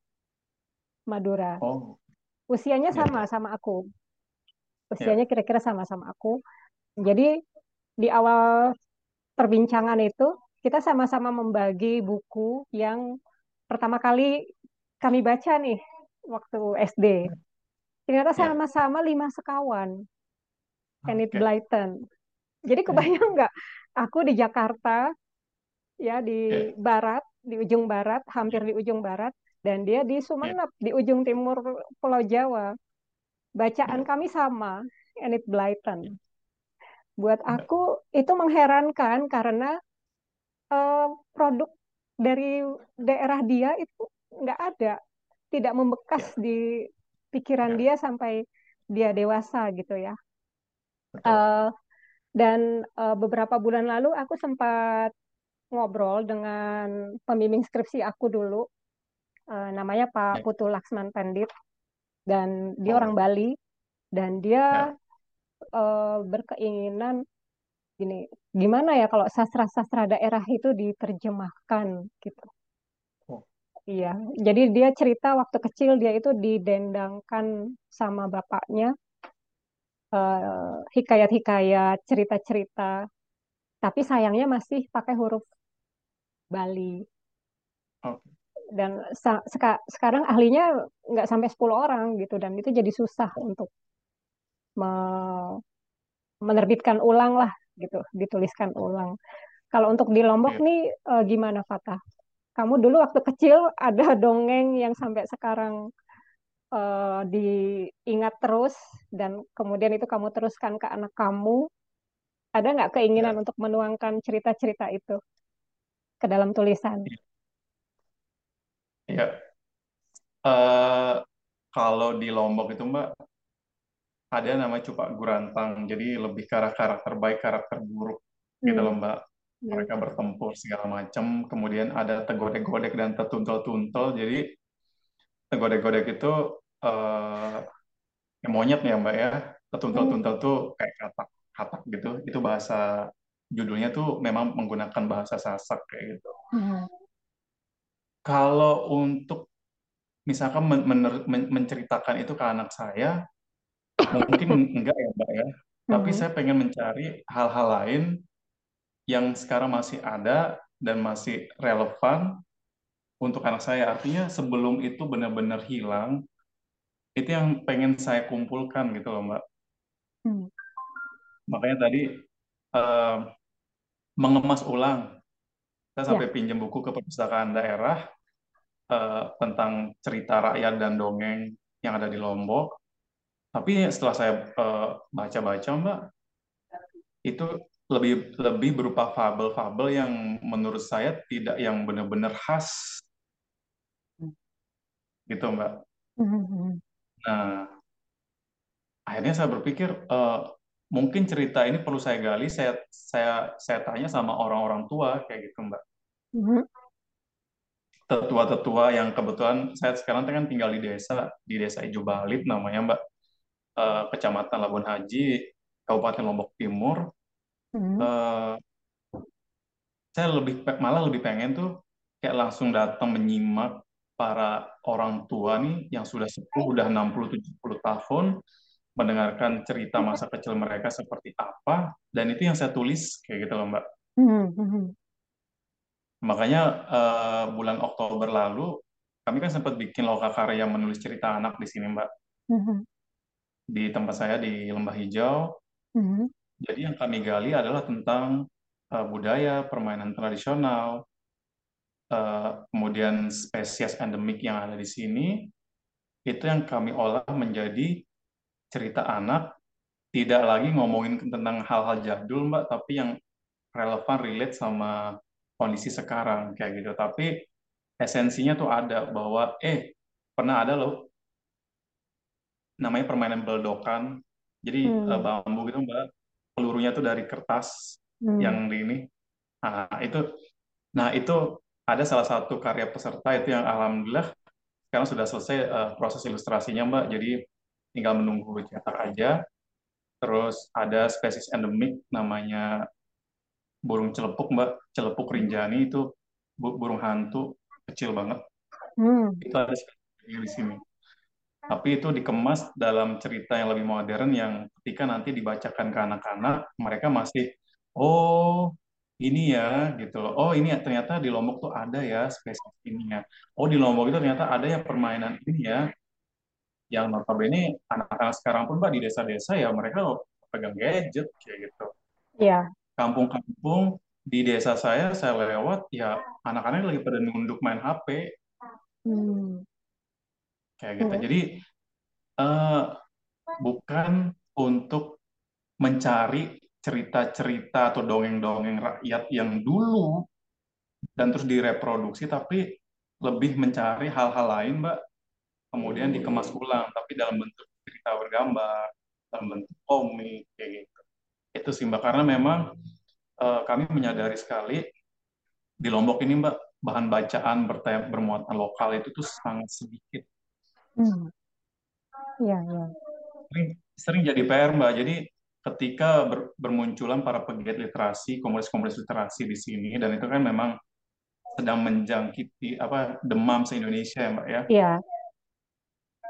Madura. Oh, Usianya ya, sama ya, sama aku, usianya ya, kira-kira sama-sama aku. Jadi di awal perbincangan itu kita sama-sama membagi buku yang pertama kali kami baca nih waktu SD. Ternyata ya. sama-sama lima sekawan, Enid Oke. Blyton. Jadi Ya, kebayang nggak? Aku di Jakarta, ya di barat, di ujung barat, hampir di ujung barat, dan dia di ya, Sumeneb, di ujung timur Pulau Jawa. Bacaan ya, kami sama, Enid Blyton. Buat ya, aku itu mengherankan karena eh, produk dari daerah dia itu nggak ada, tidak membekas ya, di pikiran ya, dia sampai dia dewasa gitu ya. betul. Eh, dan eh, beberapa bulan lalu aku sempat ngobrol dengan pembimbing skripsi aku dulu, eh, namanya Pak Ya. Putu Laksman Pandit, dan dia orang Oh, Bali, dan dia ya. eh, berkeinginan gini, gimana ya kalau sastra-sastra daerah itu diterjemahkan gitu. Oh, Iya, jadi dia cerita waktu kecil dia itu didendangkan sama bapaknya eh, hikayat-hikayat, cerita-cerita, tapi sayangnya masih pakai huruf Bali. oke. Dan seka- sekarang ahlinya nggak sampai 10 orang gitu, dan itu jadi susah Oh, untuk me- menerbitkan ulang lah gitu, dituliskan ulang. Kalau untuk di Lombok iya. nih eh, gimana Fatah? Kamu dulu waktu kecil ada dongeng yang sampai sekarang eh, diingat terus dan kemudian itu kamu teruskan ke anak kamu. Ada nggak keinginan Ya. untuk menuangkan cerita-cerita itu ke dalam tulisan? Ya. Eh, kalau di Lombok itu Mbak, ada namanya Cupak Gurantang. Jadi lebih ke arah karakter baik, karakter buruk gitu Hmm, loh Mbak. hmm, Mereka bertempur segala macam. Kemudian ada tegodek-godek dan tetuntel-tuntel. Jadi tegodek-godek itu eh, ya monyet ya Mbak ya. hmm, Tetuntel-tuntel tuh kayak katak-katak gitu. Itu bahasa judulnya tuh memang menggunakan bahasa Sasak kayak gitu. hmm. Kalau untuk misalkan men- mener- men- menceritakan itu ke anak saya, mungkin enggak ya Mbak ya. Tapi Hmm, saya pengen mencari hal-hal lain yang sekarang masih ada dan masih relevan untuk anak saya. Artinya sebelum itu benar-benar hilang, itu yang pengen saya kumpulkan gitu loh Mbak. hmm. Makanya tadi eh, mengemas ulang. Saya Ya, sampai pinjam buku ke perpustakaan daerah eh, tentang cerita rakyat dan dongeng yang ada di Lombok. Tapi setelah saya eh, baca-baca Mbak, itu lebih lebih berupa fabel-fabel yang menurut saya tidak yang benar-benar khas gitu Mbak. Hmm, hmm, hmm. Nah, akhirnya saya berpikir eh, mungkin cerita ini perlu saya gali, saya saya saya tanya sama orang-orang tua kayak gitu Mbak. Tetua-tetua yang kebetulan saya sekarang kan tinggal di desa di desa Ijo Balip namanya Mbak, eh, Kecamatan Labuan Haji, Kabupaten Lombok Timur. Mhm. eh, saya lebih malah lebih pengen tuh kayak langsung datang menyimak para orang tua nih yang sudah sepuh udah enam puluh tujuh puluh tahun mendengarkan cerita masa kecil mereka seperti apa dan itu yang saya tulis kayak gitu loh Mbak. Mhm. Mhm. Makanya eh, bulan Oktober lalu kami kan sempat bikin lokakarya menulis cerita anak di sini Mbak Mhm. Di tempat saya di Lembah Hijau. Mhm. Jadi yang kami gali adalah tentang eh, budaya, permainan tradisional, eh, kemudian spesies endemik yang ada di sini itu yang kami olah menjadi cerita anak tidak lagi ngomongin tentang hal-hal jadul mbak tapi yang relevan relate sama kondisi sekarang kayak gitu tapi esensinya tuh ada bahwa eh pernah ada loh namanya permainan beldokan jadi eh, Mhm. bambu gitu mbak pelurunya tuh dari kertas Mhm. yang di ini nah itu nah itu ada salah satu karya peserta itu yang alhamdulillah sekarang sudah selesai eh, proses ilustrasinya mbak jadi tinggal menunggu cetak aja Terus ada spesies endemik namanya burung celepuk, Mbak. Celepuk rinjani itu bu- burung hantu kecil banget. Mhm. Itu ada di sini. Tapi itu dikemas dalam cerita yang lebih modern yang ketika nanti dibacakan ke anak-anak, mereka masih, oh ini ya gitu loh. Oh ini ya ternyata di Lombok tuh ada ya spesies ini ya. Oh di Lombok itu ternyata ada ya permainan ini ya. Yang notabene anak-anak sekarang pun Mbak di desa-desa ya mereka pegang gadget kayak gitu. Iya. kampung-kampung di desa saya saya lewat ya anak-anak lagi pada nunduk main HP Mhm. Kayak gitu. Jadi eh, bukan untuk mencari cerita-cerita atau dongeng-dongeng rakyat yang dulu dan terus direproduksi tapi lebih mencari hal-hal lain mbak. Kemudian dikemas ulang tapi dalam bentuk cerita bergambar dalam bentuk komik kayak gitu. Itu sih mbak. Karena memang eh, kami menyadari sekali di Lombok ini Mbak bahan bacaan bermuatan lokal itu tuh sangat sedikit Mhm. Iya, iya. sering, sering jadi PR Mbak jadi ketika ber- bermunculan para pegiat literasi komunitas-komunitas literasi di sini dan itu kan memang sedang menjangkiti apa demam se-Indonesia ya Mbak ya Iya.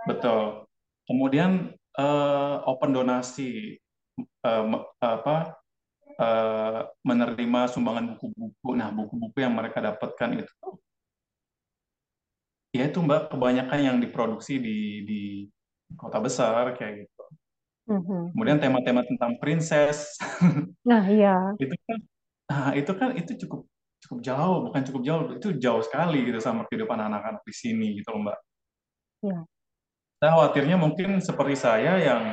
betul kemudian eh, open donasi me- apa eh, menerima sumbangan buku-buku nah buku-buku yang mereka dapatkan itu ya itu Mbak kebanyakan yang diproduksi di di kota besar kayak gitu. Mhm. Kemudian tema-tema tentang princess Nah, iya. itu kan nah, itu kan itu cukup cukup jauh, bukan cukup jauh, itu jauh sekali gitu sama kehidupan anak-anak di sini gitu loh Mbak. Iya. Saya khawatirnya mungkin seperti saya yang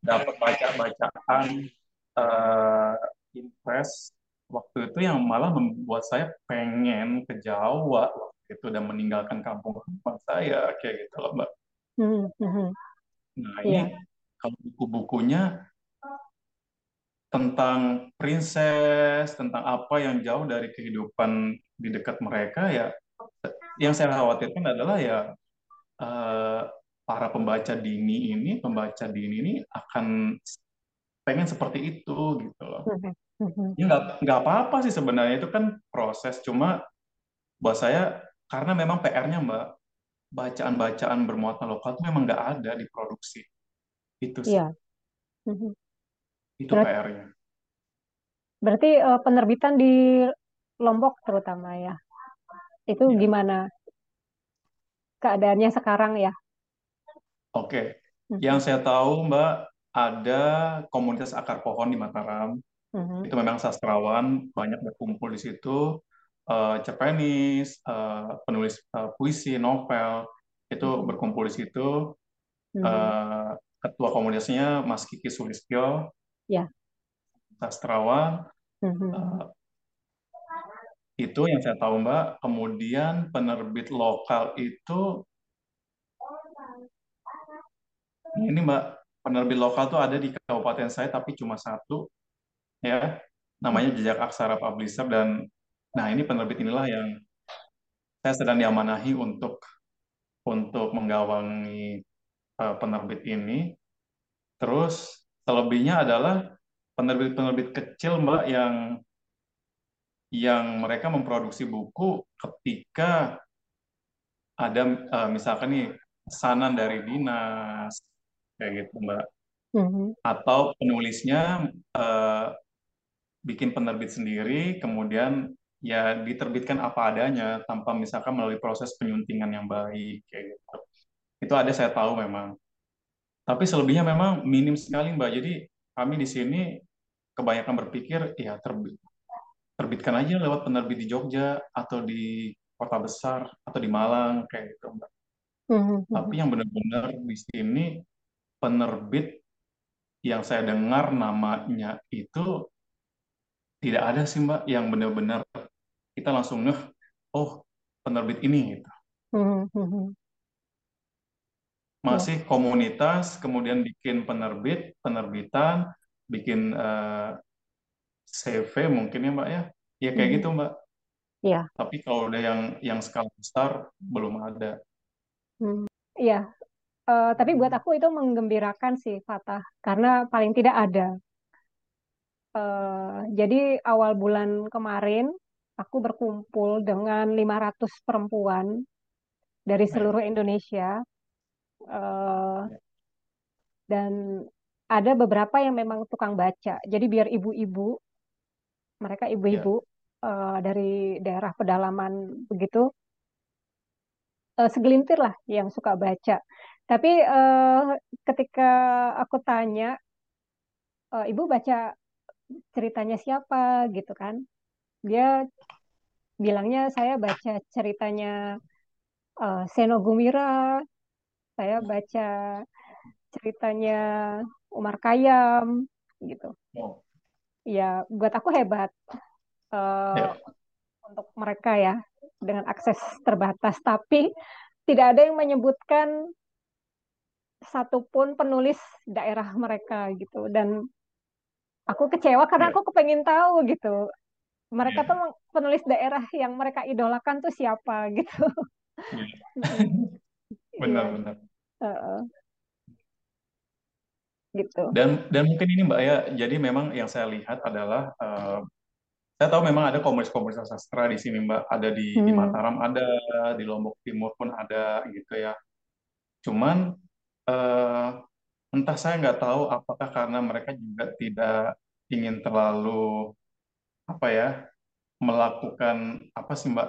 dapat baca-bacaan eh impress waktu itu yang malah membuat saya pengen ke Jawa itu dan meninggalkan kampung halaman saya kayak gitu loh Mbak. Mhm. Mhm. Nah, ini Iya. kalau buku-bukunya tentang princess, tentang apa yang jauh dari kehidupan di dekat mereka ya, yang saya khawatirkan adalah ya eh, para pembaca dini ini, pembaca dini ini akan pengen seperti itu gitu loh. Mhm. Mhm. Ya nggak nggak apa-apa sih sebenarnya itu kan proses, cuma buat saya karena memang PR-nya Mbak, bacaan-bacaan bermuatan lokal itu memang nggak ada di produksi. Itu sih, Iya. Mhm. itu PR-nya. Berarti eh, penerbitan di Lombok terutama ya. Itu Ya. gimana keadaannya sekarang ya? Oke, Mhm. yang saya tahu Mbak ada komunitas akar pohon di Mataram. Mhm. Itu memang sastrawan banyak berkumpul di situ. Eh, cerpenis, eh, penulis eh, puisi, novel itu Mhm. berkumpul di situ. Eh, ketua komunitasnya Mas Kiki Sulistyo, Ya. sastrawan. Mhm. Eh, itu yang saya tahu Mbak. Kemudian penerbit lokal itu ini Mbak, penerbit lokal tuh ada di kabupaten saya tapi cuma satu ya. Namanya Jejak Aksara Publisher dan nah ini penerbit inilah yang saya sedang diamanahi untuk untuk menggawangi eh, penerbit ini. Terus selebihnya adalah penerbit-penerbit kecil Mbak yang yang mereka memproduksi buku ketika ada uh, misalkan nih pesanan dari dinas kayak gitu Mbak Mhm. atau penulisnya uh, bikin penerbit sendiri kemudian ya diterbitkan apa adanya tanpa misalkan melalui proses penyuntingan yang baik kayak gitu itu ada saya tahu memang tapi selebihnya memang minim sekali Mbak jadi kami di sini kebanyakan berpikir ya terbit terbitkan aja lewat penerbit di Jogja atau di kota besar atau di Malang kayak gitu Mbak. Mhm. Tapi yang benar-benar di sini penerbit yang saya dengar namanya itu tidak ada sih Mbak yang benar-benar kita langsung ngeh, oh penerbit ini gitu. Ya. Masih komunitas, kemudian bikin penerbit, penerbitan, bikin eh, CV mungkin ya Mbak ya. Ya kayak Mhm. gitu Mbak. Iya. Tapi kalau udah yang yang skala besar belum ada. Hmm. Iya. Eh, tapi buat aku itu menggembirakan sih Fatah karena paling tidak ada. Eh, jadi awal bulan kemarin aku berkumpul dengan 500 perempuan dari seluruh Indonesia. Eh, dan ada beberapa yang memang tukang baca. Jadi biar ibu-ibu, mereka Ya. ibu-ibu eh, dari daerah pedalaman begitu, eh, segelintir lah yang suka baca. Tapi eh, ketika aku tanya, "Eh, ibu baca ceritanya siapa gitu kan? Dia bilangnya saya baca ceritanya eh, Seno Gumira, saya baca ceritanya Umar Khayyam gitu. Oh, Ya, buat aku hebat eh, ya. untuk mereka ya dengan akses terbatas, tapi tidak ada yang menyebutkan satupun penulis daerah mereka gitu. Dan aku kecewa karena Ya. aku kepengen tahu gitu. Mereka Ya. tuh penulis daerah yang mereka idolakan tuh siapa gitu. Iya, Benar-benar. heeh, gitu. Dan dan mungkin ini Mbak ya, jadi memang yang saya lihat adalah eh, saya tahu memang ada komunitas-komunitas sastra di sini Mbak, ada di di Hmm, Mataram ada, di Lombok Timur pun ada gitu ya. Cuman eh, entah saya nggak tahu apakah karena mereka juga tidak ingin terlalu apa ya melakukan apa sih Mbak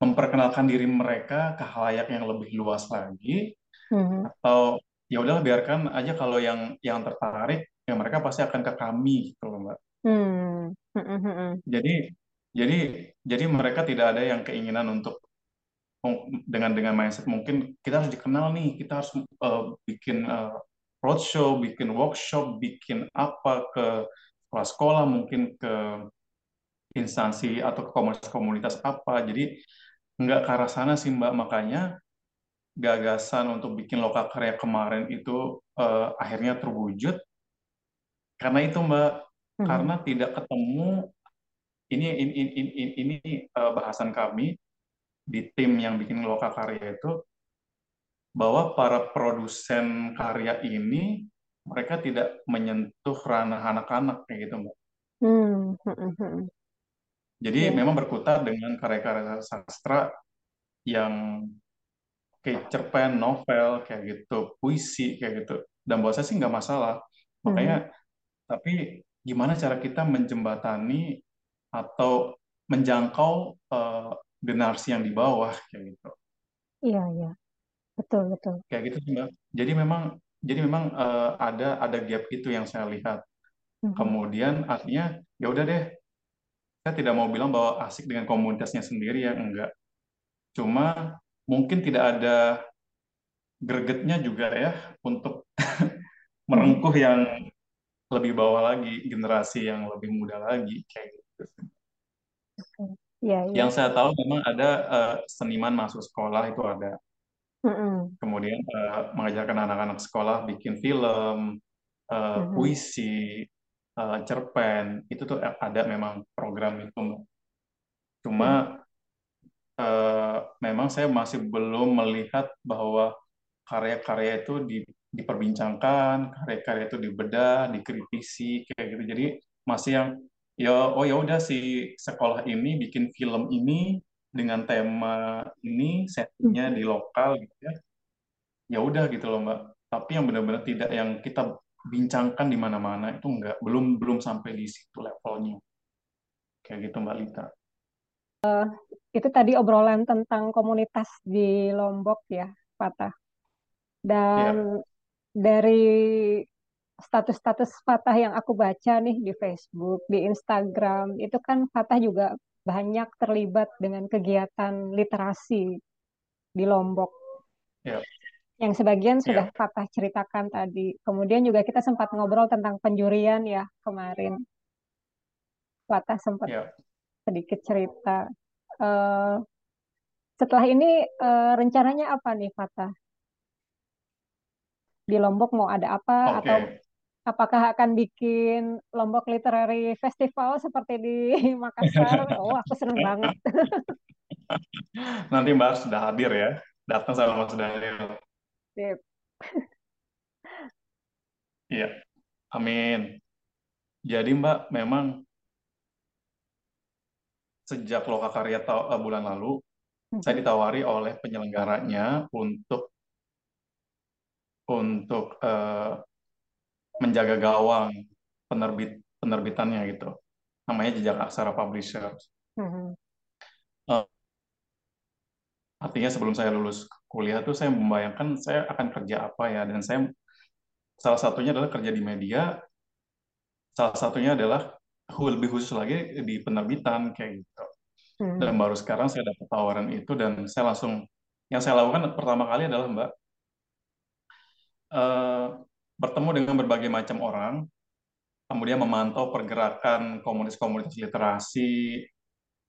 memperkenalkan diri mereka ke halayak yang lebih luas lagi mhm, atau ya udahlah biarkan aja kalau yang yang tertarik ya mereka pasti akan ke kami gitu loh Mbak. hmm, mhm, mhm, Jadi jadi jadi mereka tidak ada yang keinginan untuk dengan dengan mindset mungkin kita harus dikenal nih, kita harus eh, bikin eh, roadshow, bikin workshop, bikin apa ke sekolah-sekolah, mungkin ke instansi atau ke komunitas-komunitas apa. Jadi nggak ke arah sana sih Mbak. Makanya gagasan untuk bikin lokakarya kemarin itu eh, akhirnya terwujud karena itu Mbak. mhm, Karena tidak ketemu ini ini ini, ini, ini, eh, bahasan kami di tim yang bikin lokakarya itu bahwa para produsen karya ini mereka tidak menyentuh ranah anak-anak kayak gitu Mbak. hmm, mhm, mhm. Jadi Ya, memang berkutat dengan karya-karya sastra yang kayak cerpen, novel, kayak gitu, puisi, kayak gitu. Dan buat saya sih nggak masalah. Makanya, tapi gimana cara kita menjembatani atau menjangkau eh, generasi yang di bawah, kayak gitu. iya, iya, betul, betul. Kayak gitu sih, Mbak. Jadi memang, jadi memang eh, ada ada gap itu yang saya lihat. Mhm, Kemudian artinya ya udah deh, saya tidak mau bilang bahwa asik dengan komunitasnya sendiri ya enggak. Cuma mungkin tidak ada gregetnya juga ya untuk merengkuh yang lebih bawah lagi, generasi yang lebih muda lagi kayak gitu. oke. Iya, iya. Yang saya tahu memang ada eh, seniman masuk sekolah itu ada. Mhm, Kemudian eh, mengajarkan anak-anak sekolah bikin film, eh, mhm, puisi, eh, cerpen, itu tuh ada memang program itu. Cuma eh, memang saya masih belum melihat bahwa karya-karya itu di- diperbincangkan, karya-karya itu dibedah, dikritisi kayak gitu. Jadi masih yang ya oh ya udah si sekolah ini bikin film ini dengan tema ini settingnya di lokal gitu ya. Ya udah gitu loh Mbak. Tapi yang benar-benar tidak yang kita bincangkan di mana-mana itu enggak, belum belum sampai di situ levelnya. Kayak gitu Mbak Lita. Itu tadi obrolan tentang komunitas di Lombok ya, Fatah. Dan Ya, dari status-status Fatah yang aku baca nih di Facebook, di Instagram, itu kan Fatah juga banyak terlibat dengan kegiatan literasi di Lombok. ya, Yang sebagian sudah ya, Fatah ceritakan tadi. Kemudian juga kita sempat ngobrol tentang penjurian ya kemarin. Fatah sempat ya. sedikit cerita. Eh, setelah ini eh, rencananya apa nih Fatah? Di Lombok mau ada apa atau Oke. Apakah akan bikin Lombok Literary Festival seperti di Makassar? Oh, aku seneng banget. Nanti Mbak sudah hadir ya. Datang sama Mas Daniel. Sip. Iya, amin. Jadi Mbak, memang sejak Lokakarya ta- eh, bulan lalu, saya Mhm, ditawari oleh penyelenggaranya untuk untuk eh, menjaga gawang penerbit penerbitannya gitu. Namanya Jejak Aksara Publisher. mhm, Eh, artinya sebelum saya lulus kuliah tuh saya membayangkan saya akan kerja apa ya dan saya salah satunya adalah kerja di media, salah satunya adalah lebih khusus lagi di penerbitan kayak gitu. Dan mhm, baru sekarang saya dapat tawaran itu dan saya langsung yang saya lakukan pertama kali adalah Mbak eh, bertemu dengan berbagai macam orang, kemudian memantau pergerakan komunitas-komunitas literasi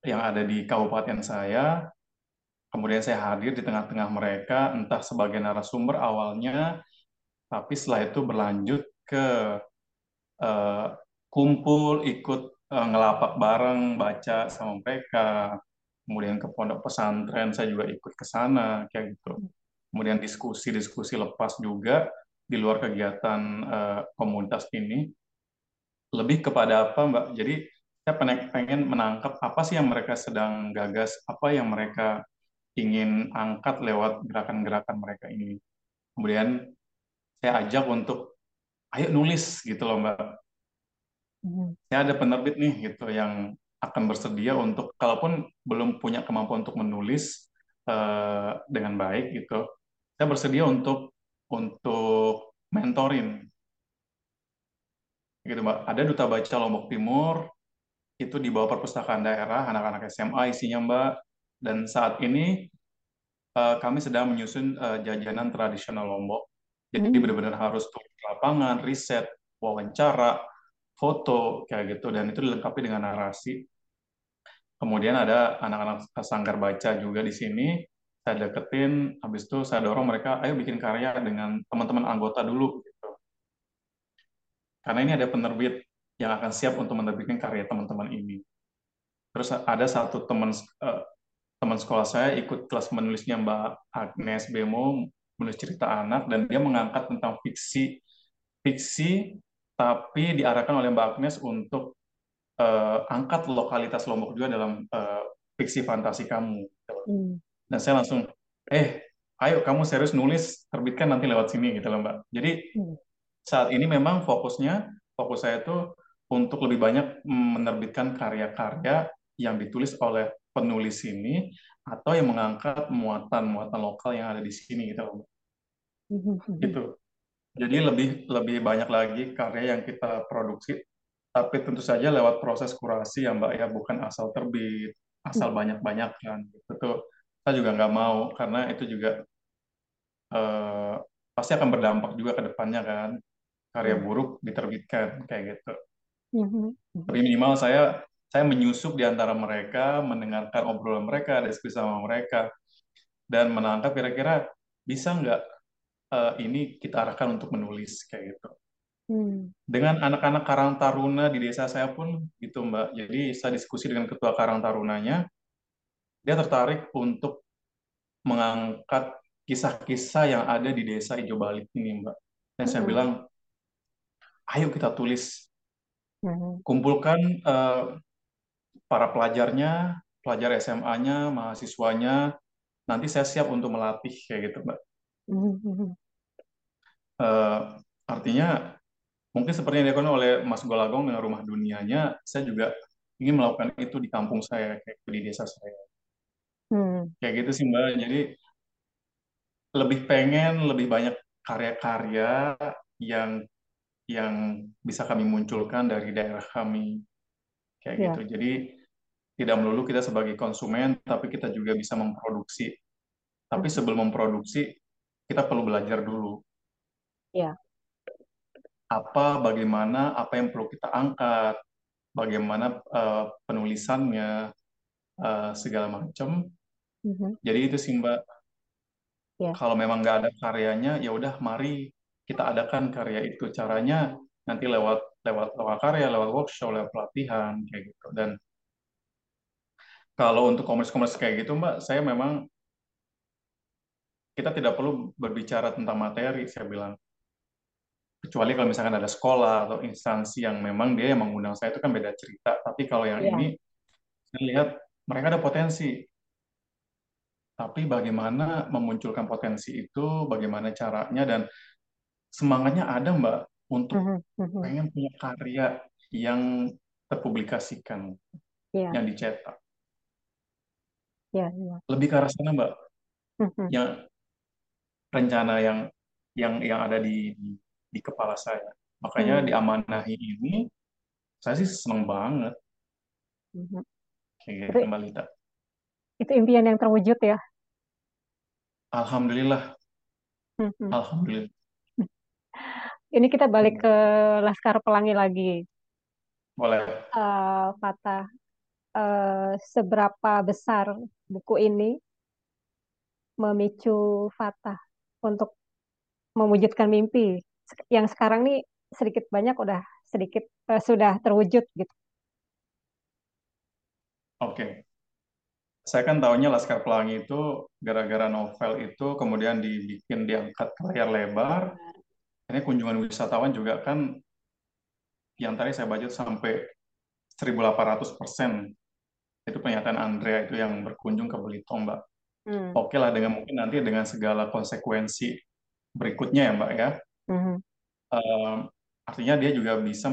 yang ada di kabupaten saya. Kemudian saya hadir di tengah-tengah mereka, entah sebagai narasumber awalnya, tapi setelah itu berlanjut ke eh, kumpul, ikut eh, ngelapak bareng, baca sama mereka. Kemudian ke pondok pesantren, saya juga ikut ke sana, kayak gitu. Kemudian diskusi-diskusi lepas juga di luar kegiatan eh, komunitas ini. Lebih kepada apa, Mbak? Jadi saya pengen, menangkap apa sih yang mereka sedang gagas, apa yang mereka ingin angkat lewat gerakan-gerakan mereka ini. Kemudian saya ajak untuk, ayo nulis gitu loh, Mbak. mhm, Saya ada penerbit nih gitu yang akan bersedia untuk, kalaupun belum punya kemampuan untuk menulis eh, dengan baik gitu, saya bersedia untuk untuk mentorin gitu Mbak. Ada Duta Baca Lombok Timur itu di bawah perpustakaan daerah anak-anak SMA isinya Mbak. Dan saat ini eh, kami sedang menyusun eh, jajanan tradisional Lombok. Jadi mhm, benar-benar harus turun ke lapangan, riset, wawancara, foto kayak gitu dan itu dilengkapi dengan narasi. Kemudian ada anak-anak sanggar baca juga di sini. Saya deketin, habis itu saya dorong mereka, ayo bikin karya dengan teman-teman anggota dulu. Gitu. Karena ini ada penerbit yang akan siap untuk menerbitkan karya teman-teman ini. Terus ada satu teman eh, teman sekolah saya ikut kelas menulisnya Mbak Agnes Bemo menulis cerita anak dan dia mengangkat tentang fiksi fiksi tapi diarahkan oleh Mbak Agnes untuk eh, angkat lokalitas Lombok juga dalam eh, fiksi fantasi kamu. mhm, Dan saya langsung, eh, ayo kamu serius nulis, terbitkan nanti lewat sini gitu loh Mbak. Jadi mhm, saat ini memang fokusnya, fokus saya itu untuk lebih banyak menerbitkan karya-karya yang ditulis oleh penulis ini atau yang mengangkat muatan-muatan lokal yang ada di sini gitu loh. Mbak. mhm, mhm, Gitu. Jadi lebih lebih banyak lagi karya yang kita produksi, tapi tentu saja lewat proses kurasi ya Mbak ya, bukan asal terbit, asal banyak-banyak kan. Gitu tuh saya juga nggak mau karena itu juga eh, pasti akan berdampak juga ke depannya kan. Karya mhm, buruk diterbitkan kayak gitu. mhm, mhm, Tapi minimal saya saya menyusup di antara mereka, mendengarkan obrolan mereka, diskusi sama mereka, dan menangkap kira-kira bisa nggak eh, ini kita arahkan untuk menulis kayak gitu. Dengan anak-anak Karang Taruna di desa saya pun gitu Mbak. Jadi saya diskusi dengan ketua Karang Tarunanya, dia tertarik untuk mengangkat kisah-kisah yang ada di desa Ijo Balik ini Mbak. Dan saya Mhm. bilang, ayo kita tulis, Mhm. kumpulkan eh, para pelajarnya, pelajar SMA-nya, mahasiswanya, nanti saya siap untuk melatih kayak gitu, Mbak. Eh, artinya mungkin seperti yang dilakukan oleh Mas Golagong dengan rumah dunianya, saya juga ingin melakukan itu di kampung saya, kayak di desa saya. Mhm. Kayak gitu sih Mbak. Jadi lebih pengen lebih banyak karya-karya yang yang bisa kami munculkan dari daerah kami kayak Ya, gitu. Jadi tidak melulu kita sebagai konsumen, tapi kita juga bisa memproduksi. Tapi Mhm. sebelum memproduksi, kita perlu belajar dulu ya, apa, bagaimana, apa yang perlu kita angkat, bagaimana eh, penulisannya, eh, segala macam. Mhm. Jadi itu sih Mbak. ya, Kalau memang nggak ada karyanya, ya udah mari kita adakan karya itu. Caranya nanti lewat lewat lewat karya, lewat workshop, lewat pelatihan kayak gitu. Dan kalau untuk komersi-komersi kayak gitu, Mbak, saya memang kita tidak perlu berbicara tentang materi, saya bilang. Kecuali kalau misalkan ada sekolah atau instansi yang memang dia yang mengundang saya itu kan beda cerita. Tapi kalau yang ya, ini, saya lihat mereka ada potensi. Tapi bagaimana memunculkan potensi itu, bagaimana caranya, dan semangatnya ada, Mbak, untuk Mhm. Mhm. pengen punya karya yang terpublikasikan, ya, yang dicetak. ya, ya. Lebih ke arah sana, Mbak. Mhm. Yang rencana yang yang yang ada di di, di kepala saya. Makanya Mhm. diamanahi ini, saya sih seneng banget. Kayak Itu gitu, Mbak Lita. Itu impian yang terwujud ya. Alhamdulillah, Mhm. alhamdulillah. Ini kita balik ke Laskar Pelangi lagi. Boleh. Eh, Fatah, eh, seberapa besar buku ini memicu Fatah untuk mewujudkan mimpi yang sekarang nih sedikit banyak udah sedikit eh, sudah terwujud gitu. Oke. Saya kan tahunya Laskar Pelangi itu gara-gara novel itu kemudian dibikin diangkat ke layar lebar. Ini kunjungan wisatawan juga kan yang tadi saya baca sampai 1.800 persen. Itu pernyataan Andrea itu yang berkunjung ke Belitung, Mbak. Hmm. Oke lah dengan mungkin nanti dengan segala konsekuensi berikutnya ya, Mbak ya. Mhm. Eh, artinya dia juga bisa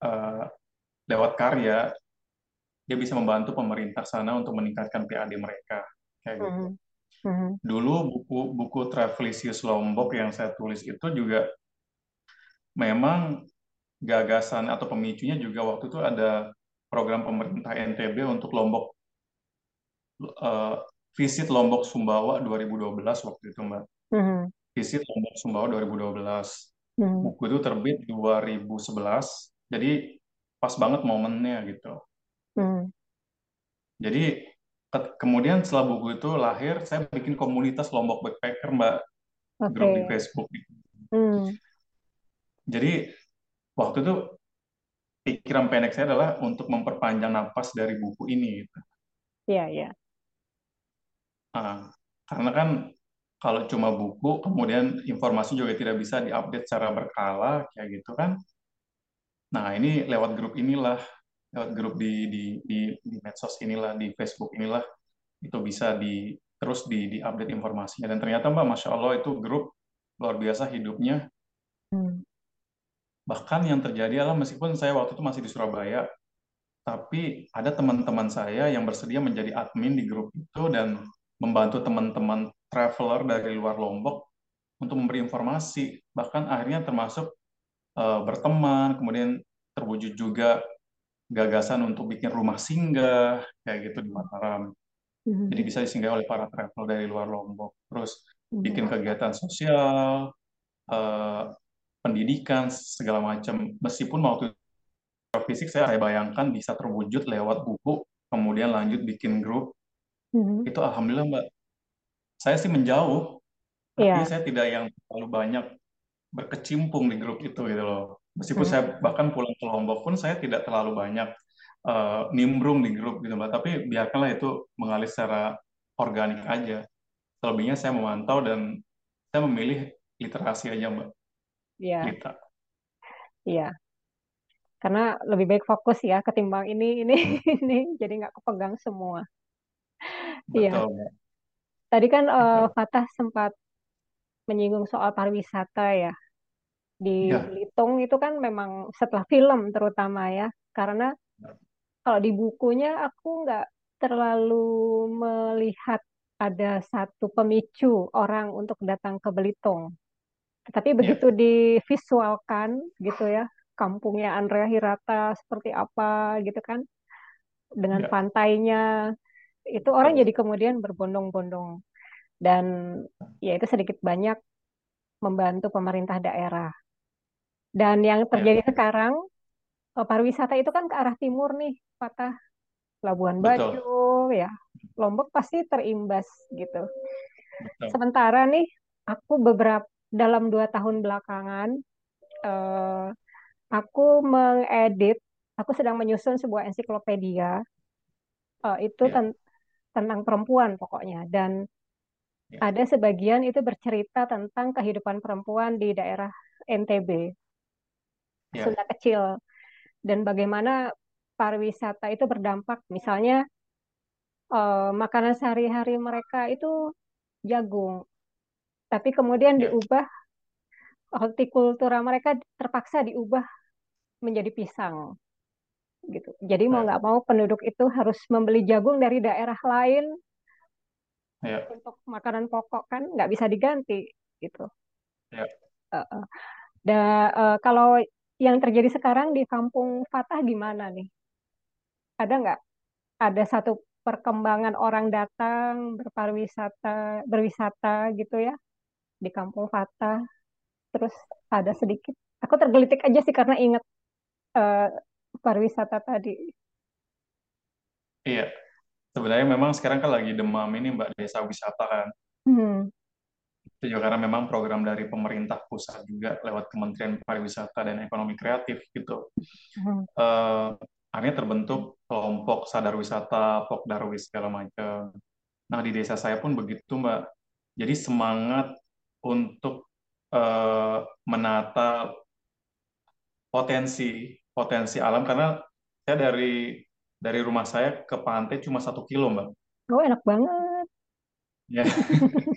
eh, lewat karya dia bisa membantu pemerintah sana untuk meningkatkan PAD mereka kayak gitu. Mhm. Mhm. Dulu buku buku Travelisius Lombok yang saya tulis itu juga memang gagasan atau pemicunya juga waktu itu ada program pemerintah NTB untuk Lombok eh, visit Lombok Sumbawa 2012 waktu itu Mbak. Mhm. Visit Lombok Sumbawa 2012. Mhm. Buku itu terbit 2011. Jadi pas banget momennya gitu. Mhm. Jadi ke- kemudian setelah buku itu lahir, saya bikin komunitas Lombok Backpacker, Mbak, grup di Oke. Facebook. Hmm. Jadi waktu itu pikiran pendek saya adalah untuk memperpanjang napas dari buku ini. Gitu. Iya, iya. Nah, karena kan kalau cuma buku, kemudian informasi juga tidak bisa diupdate secara berkala, kayak gitu kan. Nah, ini lewat grup inilah, lewat grup di, di, di, di medsos inilah, di Facebook inilah, itu bisa di terus di, di update informasinya. Dan ternyata Mbak, Masya Allah itu grup luar biasa hidupnya. Hmm. Bahkan yang terjadi adalah meskipun saya waktu itu masih di Surabaya, tapi ada teman-teman saya yang bersedia menjadi admin di grup itu dan membantu teman-teman traveler dari luar Lombok untuk memberi informasi. Bahkan akhirnya termasuk uh, berteman, kemudian terwujud juga gagasan untuk bikin rumah singgah kayak gitu di Mataram. Mhm. Jadi bisa disinggahi oleh para traveler dari luar Lombok. Terus Mhm. bikin kegiatan sosial, uh, pendidikan segala macam. Meskipun waktu fisik saya bayangkan bisa terwujud lewat buku, kemudian lanjut bikin grup. Mhm. Itu alhamdulillah Mbak. Saya sih menjauh, artinya Iya. saya tidak yang terlalu banyak berkecimpung di grup itu gitu loh. Meskipun Mhm. saya bahkan pulang ke Lombok pun saya tidak terlalu banyak uh, nimbrung di grup gitu Mbak. Tapi biarkanlah itu mengalir secara organik aja. Selebihnya saya memantau dan saya memilih literasi aja Mbak Iya, iya. Karena lebih baik fokus ya ketimbang ini, ini, ini. Jadi nggak kepegang semua. Iya. Tadi kan Betul. Fatah sempat menyinggung soal pariwisata ya. Di Ya, Belitung itu kan memang setelah film terutama ya. Karena kalau di bukunya aku nggak terlalu melihat ada satu pemicu orang untuk datang ke Belitung. Tapi ya, begitu divisualkan gitu ya, kampungnya Andrea Hirata seperti apa gitu kan, dengan ya, pantainya, itu orang jadi kemudian berbondong-bondong. Dan ya itu sedikit banyak membantu pemerintah daerah. Dan yang Ya, terjadi sekarang, eh, pariwisata itu kan ke arah timur nih, Patah Labuan Bajo, betul, ya. Lombok pasti terimbas gitu. betul. Sementara nih, aku beberapa dalam dua tahun belakangan, eh, aku mengedit, aku sedang menyusun sebuah ensiklopedia, eh, itu Ya, ten- tentang perempuan pokoknya. Dan ya, ada sebagian itu bercerita tentang kehidupan perempuan di daerah NTB, ya, Sunda Kecil, dan bagaimana pariwisata itu berdampak. Misalnya, eh, makanan sehari-hari mereka itu jagung, tapi kemudian ya, diubah, hortikultura mereka terpaksa diubah menjadi pisang. gitu. Jadi mau nggak mau penduduk itu harus membeli jagung dari daerah lain ya, untuk makanan pokok kan nggak bisa diganti gitu. ya. Eh, eh. Da- eh, kalau yang terjadi sekarang di Kampung Fatah gimana nih? Ada nggak ada satu perkembangan orang datang berpariwisata, berwisata gitu ya di Kampung Fatah? Terus ada sedikit. Aku tergelitik aja sih karena ingat eh, pariwisata tadi. Iya. Sebenarnya memang sekarang kan lagi demam ini Mbak desa wisata kan. Hmm. Itu juga karena memang program dari pemerintah pusat juga lewat Kementerian Pariwisata dan Ekonomi Kreatif gitu. Hmm. Eh, akhirnya terbentuk kelompok sadar wisata, Pokdarwis segala macam. Nah di desa saya pun begitu Mbak. Jadi semangat untuk eh, menata potensi potensi alam karena saya dari dari rumah saya ke pantai cuma satu kilo Mbak. Oh enak banget. Ya,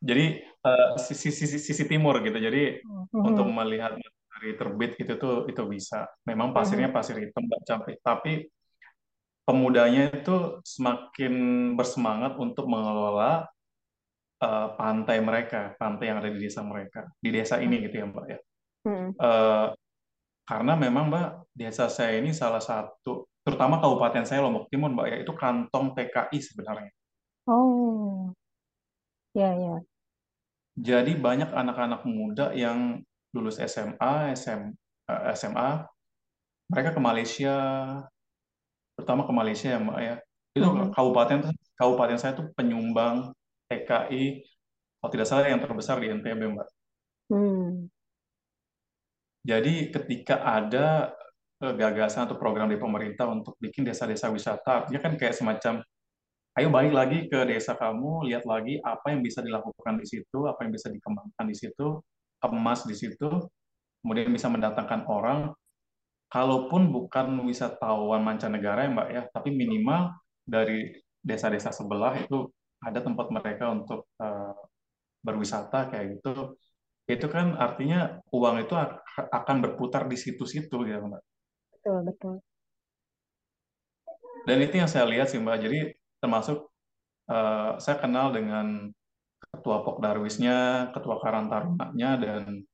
Jadi eh, sisi, sisi sisi timur gitu. Jadi untuk Hmm. melihat matahari terbit itu tuh itu bisa. Memang Hmm. pasirnya pasir hitam Mbak Capek, tapi pemudanya itu semakin bersemangat untuk mengelola eh, pantai mereka, pantai yang ada di desa mereka, di desa ini gitu ya Mbak ya. Hmm. Eh, karena memang Mbak desa saya ini salah satu, terutama kabupaten saya Lombok Timur Mbak ya itu kantong TKI sebenarnya. Oh, ya ya. Jadi banyak anak-anak muda yang lulus SMA, SM, eh, SMA, mereka ke Malaysia, terutama ke Malaysia ya Mbak ya. Itu Hmm. kabupaten kabupaten saya tuh penyumbang TKI, kalau tidak salah yang terbesar di NTB Mbak. Hmm. Jadi ketika ada eh, gagasan atau program dari pemerintah untuk bikin desa-desa wisata, artinya kan kayak semacam, ayo balik lagi ke desa kamu, lihat lagi apa yang bisa dilakukan di situ, apa yang bisa dikembangkan di situ, emas di situ, kemudian bisa mendatangkan orang, kalaupun bukan wisatawan mancanegara ya Mbak ya, tapi minimal dari desa-desa sebelah itu ada tempat mereka untuk eh, berwisata kayak gitu. Itu kan artinya uang itu ak- akan berputar di situ-situ gitu Mbak. Betul betul. Dan itu yang saya lihat sih Mbak. Jadi termasuk eh, saya kenal dengan ketua Pok Darwisnya, ketua Karang Tarunanya, dan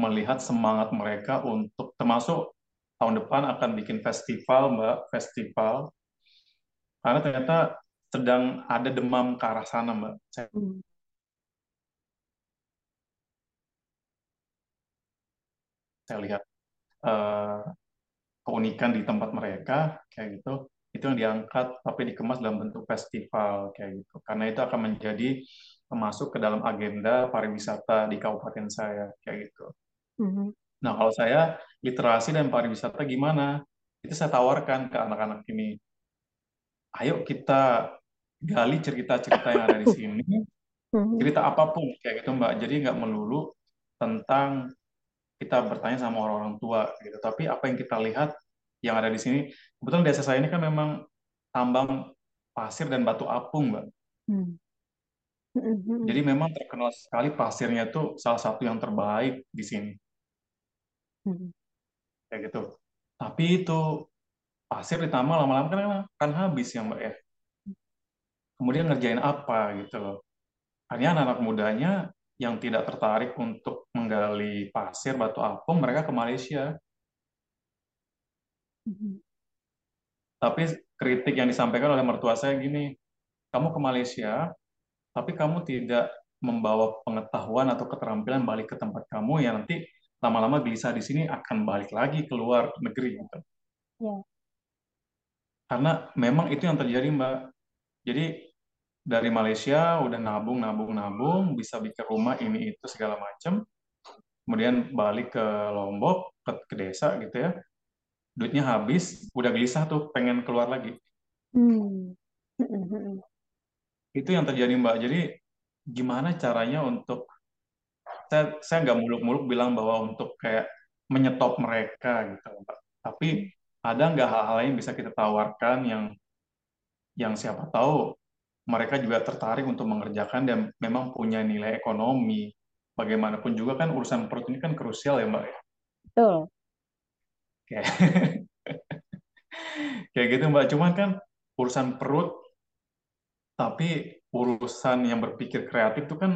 melihat semangat mereka untuk termasuk tahun depan akan bikin festival Mbak, festival karena ternyata sedang ada demam ke arah sana Mbak. Saya, Hmm. saya lihat eh, keunikan di tempat mereka kayak gitu itu yang diangkat tapi dikemas dalam bentuk festival kayak gitu karena itu akan menjadi masuk ke dalam agenda pariwisata di kabupaten saya kayak gitu. Hmm. Nah kalau saya literasi dan pariwisata gimana? Itu saya tawarkan ke anak-anak ini. Ayo kita gali cerita-cerita yang ada di sini Mhm. cerita apa pun kayak gitu Mbak. Jadi nggak melulu tentang kita bertanya sama orang-orang tua gitu. Tapi apa yang kita lihat yang ada di sini, kebetulan desa saya ini kan memang tambang pasir dan batu apung Mbak. Mhm. Mhm. Jadi memang terkenal sekali pasirnya itu salah satu yang terbaik di sini Mhm. kayak gitu. Tapi itu pasir ditambah lama-lama kan kan habis ya Mbak ya. Kemudian ngerjain apa gitu loh. Akhirnya anak-anak mudanya yang tidak tertarik untuk menggali pasir, batu apung, mereka ke Malaysia. Mhm. Tapi kritik yang disampaikan oleh mertua saya gini, kamu ke Malaysia, tapi kamu tidak membawa pengetahuan atau keterampilan balik ke tempat kamu yang nanti lama-lama bisa di sini akan balik lagi keluar negeri gitu. Ya. Karena memang itu yang terjadi Mbak. Jadi dari Malaysia udah nabung nabung nabung bisa bikin rumah ini itu segala macam kemudian balik ke Lombok ke, ke desa gitu ya duitnya habis udah gelisah tuh pengen keluar lagi Hmm. Itu yang terjadi Mbak jadi gimana caranya untuk saya saya nggak muluk-muluk bilang bahwa untuk kayak menyetop mereka gitu Mbak tapi ada nggak hal-hal yang bisa kita tawarkan yang yang siapa tahu mereka juga tertarik untuk mengerjakan dan memang punya nilai ekonomi. Bagaimanapun juga kan urusan perut ini kan krusial ya Mbak. Betul. Kayak, kayak gitu Mbak. Cuman kan urusan perut, tapi urusan yang berpikir kreatif itu kan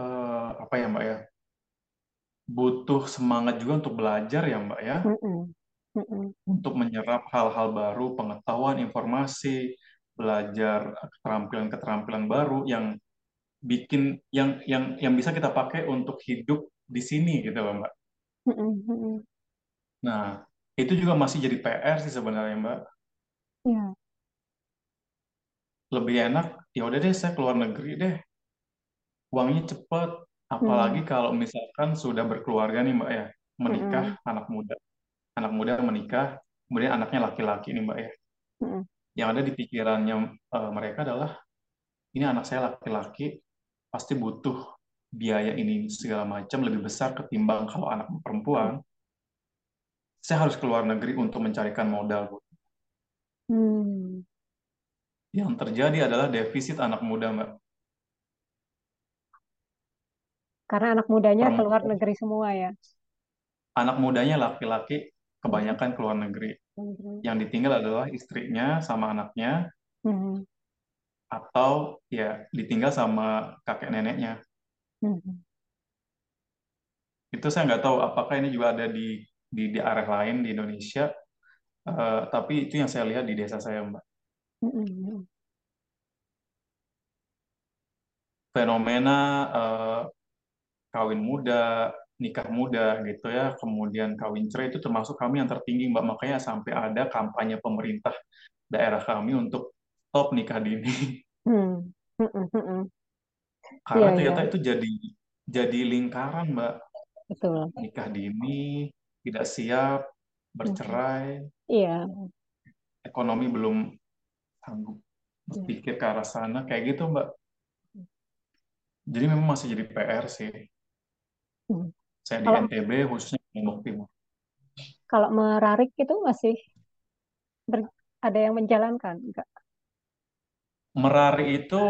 eh, apa ya Mbak ya? Butuh semangat juga untuk belajar ya Mbak ya. Mhm. Mhm. Untuk menyerap hal-hal baru, pengetahuan, informasi, belajar keterampilan-keterampilan baru yang bikin yang yang yang bisa kita pakai untuk hidup di sini gitu loh Mbak. Mhm. Mhm. Nah, itu juga masih jadi PR sih sebenarnya Mbak. Ya. Lebih enak ya udah deh saya keluar negeri deh. Uangnya cepet. Apalagi Hmm. kalau misalkan sudah berkeluarga nih Mbak ya, menikah Mhm. anak muda. Anak muda menikah, kemudian anaknya laki-laki nih Mbak ya. Mhm. Yang ada di pikirannya eh, mereka adalah ini anak saya laki-laki pasti butuh biaya ini segala macam lebih besar ketimbang kalau anak perempuan. Saya harus keluar negeri untuk mencarikan modal, Bu. Hmm. Yang terjadi adalah defisit anak muda, Mbak. Karena anak mudanya keluar Perempuan, negeri semua ya. anak mudanya laki-laki kebanyakan keluar negeri. Mhm. Yang ditinggal adalah istrinya sama anaknya, Mhm. atau ya ditinggal sama kakek neneknya. Mhm. Itu saya nggak tahu apakah ini juga ada di di, area lain di Indonesia, Eh, tapi itu yang saya lihat di desa saya, Mbak. Fenomena eh, kawin muda, nikah muda gitu ya, kemudian kawin cerai itu termasuk kami yang tertinggi, Mbak. Makanya sampai ada kampanye pemerintah daerah kami untuk stop nikah dini. Hmm. Mhm. Mhm. Karena Iya, iya, ternyata itu jadi jadi lingkaran, Mbak. betul. Nikah dini, tidak siap, bercerai, Iya. ekonomi belum sanggup Iya. berpikir ke arah sana, kayak gitu, Mbak. Jadi memang masih jadi PR sih. Mhm. Saya di Kalau NTB, khususnya di Lombok Timur. kalau merarik itu masih ber- ada yang menjalankan, enggak? Merari itu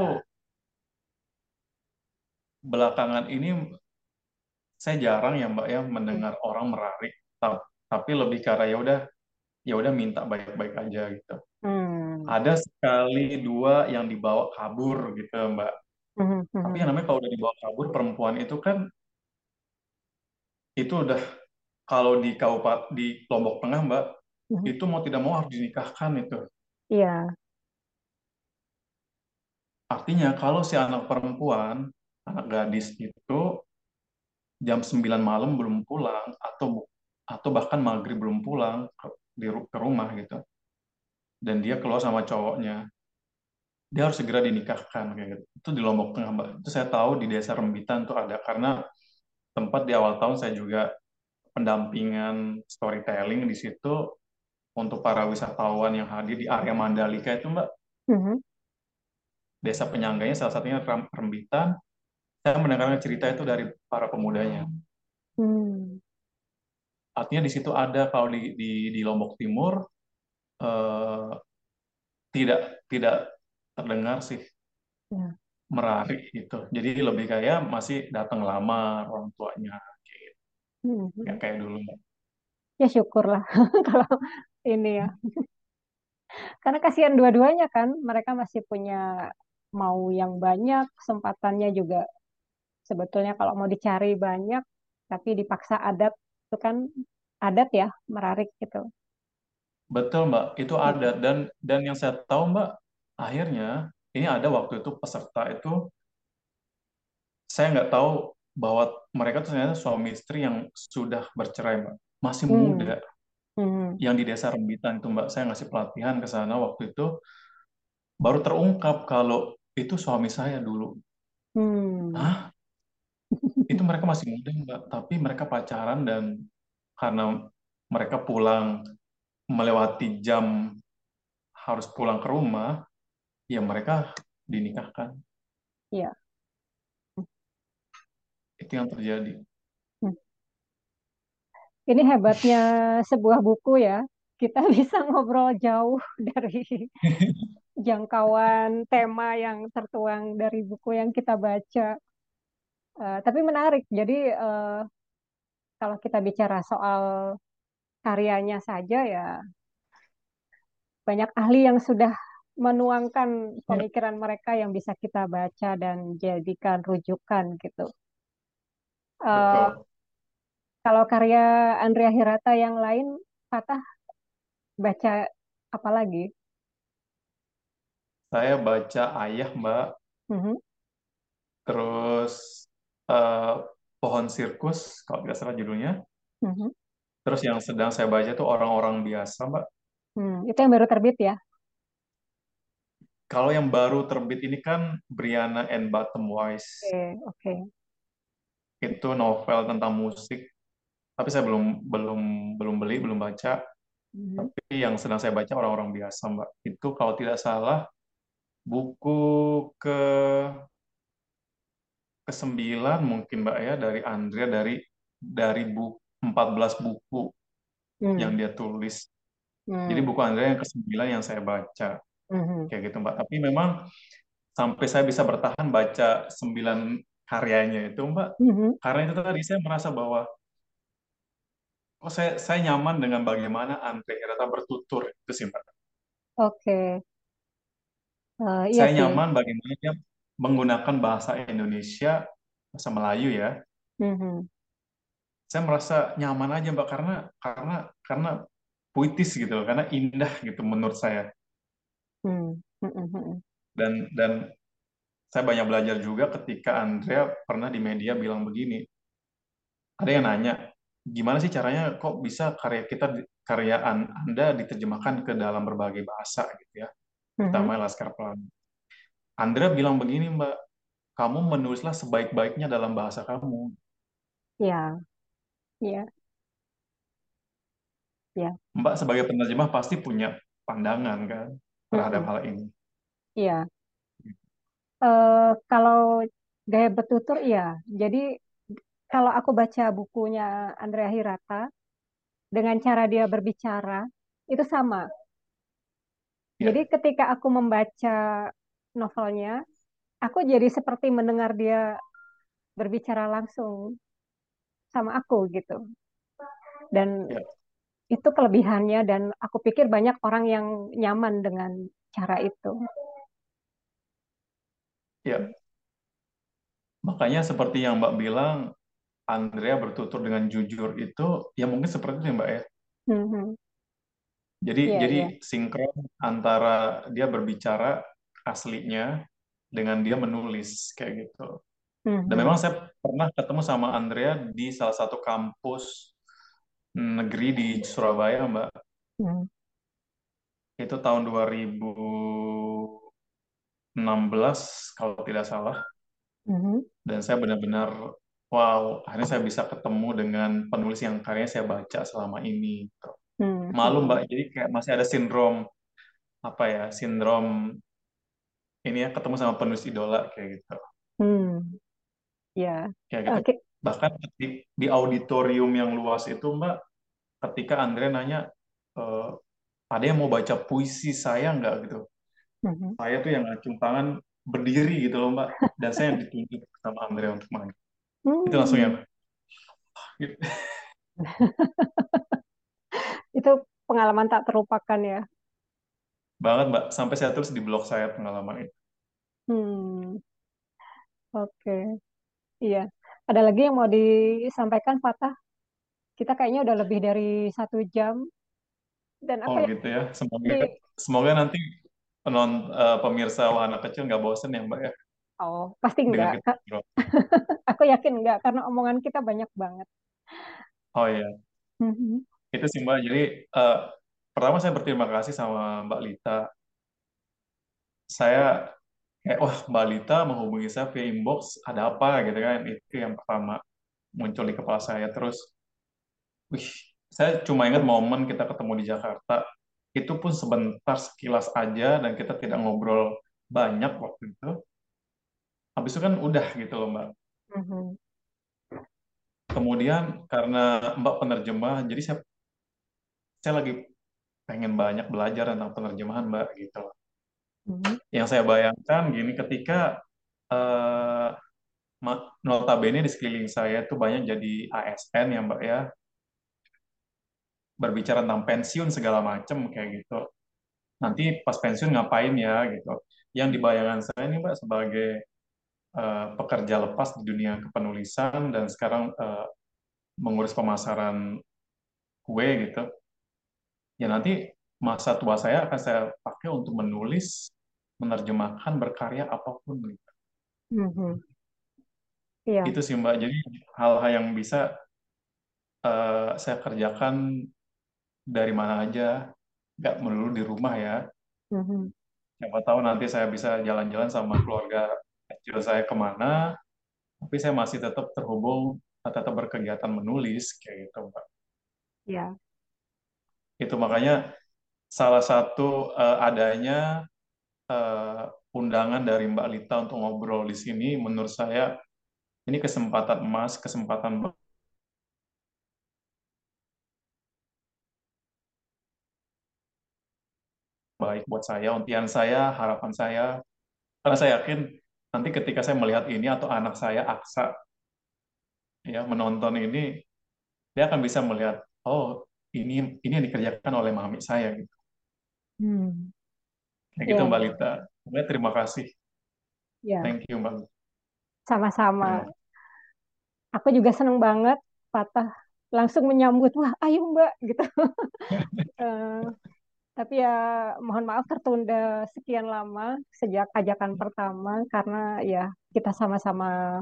belakangan ini saya jarang ya Mbak ya mendengar orang merari, Ta- tapi lebih karena ya udah ya udah minta baik-baik aja gitu. Hmm. Ada sekali dua yang dibawa kabur gitu Mbak. Mhm. Tapi yang Mhm. namanya kalau udah dibawa kabur perempuan itu kan itu udah kalau di Kabupaten di Lombok Tengah Mbak Mhm. itu mau tidak mau harus dinikahkan itu. Iya. Artinya kalau si anak perempuan, anak gadis itu jam 9 malam belum pulang atau atau bahkan maghrib belum pulang ke, di, ke rumah gitu dan dia keluar sama cowoknya dia harus segera dinikahkan kayak gitu itu di Lombok Tengah mbak itu saya tahu di desa Rembitan tuh ada karena tempat di awal tahun saya juga pendampingan storytelling di situ untuk para wisatawan yang hadir di area Mandalika itu mbak Mhm. desa penyangganya salah satunya Rembitan. Saya mendengarkan cerita itu dari para pemudanya. Hmm. Artinya di situ ada kalau di di, di Lombok Timur eh, tidak tidak terdengar sih Ya. merarik gitu. Jadi lebih kayak masih datang lama orang tuanya, gitu. Hmm. Nggak kayak dulu. Ya syukurlah kalau ini ya. Karena kasihan dua-duanya kan, mereka masih punya mau yang banyak, kesempatannya juga sebetulnya kalau mau dicari banyak, tapi dipaksa adat itu kan adat ya, merarik gitu. Betul Mbak, itu ada Mm-mm. dan dan yang saya tahu Mbak, akhirnya ini ada waktu itu peserta itu saya nggak tahu bahwa mereka tuh ternyata suami istri yang sudah bercerai Mbak, masih Hmm. muda. Hmm. Yang di Desa Rembitan itu Mbak, saya ngasih pelatihan ke sana waktu itu baru terungkap kalau itu suami saya dulu. Hmm. Hah? Itu mereka masih muda Mbak, tapi mereka pacaran dan karena mereka pulang melewati jam harus pulang ke rumah, ya mereka dinikahkan. Ya. Itu yang terjadi. Hmm. Ini hebatnya sebuah buku ya. Kita bisa ngobrol jauh dari jangkauan tema yang tertuang dari buku yang kita baca. Eh, tapi menarik. Jadi eh, kalau kita bicara soal karyanya saja ya banyak ahli yang sudah menuangkan Ya, pemikiran mereka yang bisa kita baca dan jadikan rujukan gitu. Eh, betul. kalau karya Andrea Hirata yang lain, Fatah baca apa lagi? Saya baca Ayah, Mbak, Mhm, terus eh, Pohon Sirkus, kalau tidak salah judulnya. mhm. Terus yang sedang saya baca itu Orang-orang Biasa, Mbak. Hmm, itu yang baru terbit ya? Kalau yang baru terbit ini kan Brianna and Bottom Wise. Oke, oke. Itu novel tentang musik, tapi saya belum belum belum beli, belum baca. Mhm, Tapi yang sedang saya baca Orang-orang Biasa, Mbak. Itu kalau tidak salah buku ke kesembilan mungkin Mbak ya dari Andrea dari dari bu 14 buku yang hmm, dia tulis. Jadi hmm, buku Andrea yang kesembilan yang saya baca mhm, kayak gitu Mbak. Tapi memang sampai saya bisa bertahan baca sembilan karyanya itu Mbak. mhm. Karena itu tadi saya merasa bahwa oh saya saya nyaman dengan bagaimana Andre Hirata bertutur itu sih Mbak. Oke, Eh, iya Saya sih. nyaman bagaimana dia menggunakan bahasa Indonesia, bahasa Melayu ya. Mhm, Saya merasa nyaman aja Mbak karena karena karena puitis gitu loh, karena indah gitu menurut saya. hmm, mhm, mhm. Dan dan saya banyak belajar juga ketika Andrea pernah di media bilang begini, ada yang nanya, gimana sih caranya kok bisa karya kita, karya An- Anda diterjemahkan ke dalam berbagai bahasa gitu ya, terutama Laskar Pelangi. Andrea bilang begini, Mbak, kamu menulislah sebaik-baiknya dalam bahasa kamu. Ya, ya, ya. Mbak sebagai penerjemah pasti punya pandangan kan terhadap Mhm, hal ini. Iya. Eh, kalau gaya bertutur, iya. Jadi kalau aku baca bukunya Andrea Hirata, dengan cara dia berbicara, itu sama. Jadi Ya, ketika aku membaca novelnya, aku jadi seperti mendengar dia berbicara langsung sama aku gitu. Dan ya, itu kelebihannya dan aku pikir banyak orang yang nyaman dengan cara itu. ya. Makanya seperti yang Mbak bilang, Andrea bertutur dengan jujur itu, ya mungkin seperti itu ya Mbak ya. Mhm. Jadi Iya, jadi iya. sinkron antara dia berbicara aslinya dengan dia menulis kayak gitu. Dan Mhm. memang saya pernah ketemu sama Andrea di salah satu kampus negeri di Surabaya, Mbak. Mhm. Itu tahun 2016 kalau tidak salah. Mhm. Dan saya benar-benar wow, akhirnya saya bisa ketemu dengan penulis yang karyanya saya baca selama ini. gitu. Malu, Mbak. Jadi kayak masih ada sindrom apa ya? Sindrom ini ya ketemu sama penulis idola kayak gitu. Hmm, ya. Kayak gitu. Oke. Bahkan di, di auditorium yang luas itu Mbak, ketika Andre nanya, e, ada yang mau baca puisi saya nggak gitu? Mhm. Saya tuh yang ngacung tangan berdiri gitu loh Mbak, dan saya yang ditunjuk sama Andre untuk main. Itu langsung ya. Hmm. Gitu. Itu pengalaman tak terlupakan ya. Banget Mbak, sampai saya tulis di blog saya pengalaman itu. Hmm. Oke. Iya. Ada lagi yang mau disampaikan, Fatah? Kita kayaknya udah lebih dari satu jam. Dan Oh aku ya gitu ya, semoga di semoga nanti penon eh, pemirsa wahana kecil nggak bosen ya Mbak ya oh pasti dengan enggak. Aku yakin enggak karena omongan kita banyak banget. Oh iya, Mhm. itu sih Mbak. Jadi eh, pertama saya berterima kasih sama Mbak Lita. Saya kayak wah Mbak Lita menghubungi saya via inbox ada apa gitu kan? Itu yang pertama muncul di kepala saya. Terus, wih, saya cuma ingat momen kita ketemu di Jakarta. Itu pun sebentar sekilas aja dan kita tidak ngobrol banyak waktu itu. Habis itu kan udah gitu loh Mbak. Mhm. Kemudian karena Mbak penerjemah, jadi saya saya lagi pengen banyak belajar tentang penerjemahan Mbak gitu loh. Mhm. Yang saya bayangkan gini ketika ma- notabene di sekeliling saya tuh banyak jadi ASN ya Mbak ya, berbicara tentang pensiun segala macam kayak gitu. Nanti pas pensiun ngapain ya gitu. Yang dibayangkan saya ini Mbak sebagai eh, pekerja lepas di dunia kepenulisan dan sekarang eh, mengurus pemasaran kue gitu. Ya nanti masa tua saya akan saya pakai untuk menulis, menerjemahkan, berkarya apa pun gitu. Mhm. Iya. Itu sih Mbak. Jadi hal-hal yang bisa eh, saya kerjakan dari mana aja, nggak melulu di rumah ya. Mhm. Siapa tahu nanti saya bisa jalan-jalan sama keluarga kecil saya ke mana, tapi saya masih tetap terhubung, tetap berkegiatan menulis kayak gitu Mbak. Iya. Itu makanya salah satu eh, adanya eh, undangan dari Mbak Lita untuk ngobrol di sini, menurut saya ini kesempatan emas, kesempatan baik buat saya, untian saya, harapan saya. Karena saya yakin nanti ketika saya melihat ini atau anak saya Aksa ya menonton ini, dia akan bisa melihat, oh ini ini yang dikerjakan oleh mami saya gitu. Hmm. Kayak gitu Iya, Mbak iya. Lita. Sebenarnya terima kasih. Iya. Thank you Mbak. Sama-sama. Terima Aku juga seneng banget Fatah langsung menyambut, wah ayo Mbak gitu. Eh, tapi ya mohon maaf tertunda sekian lama sejak ajakan pertama karena ya kita sama-sama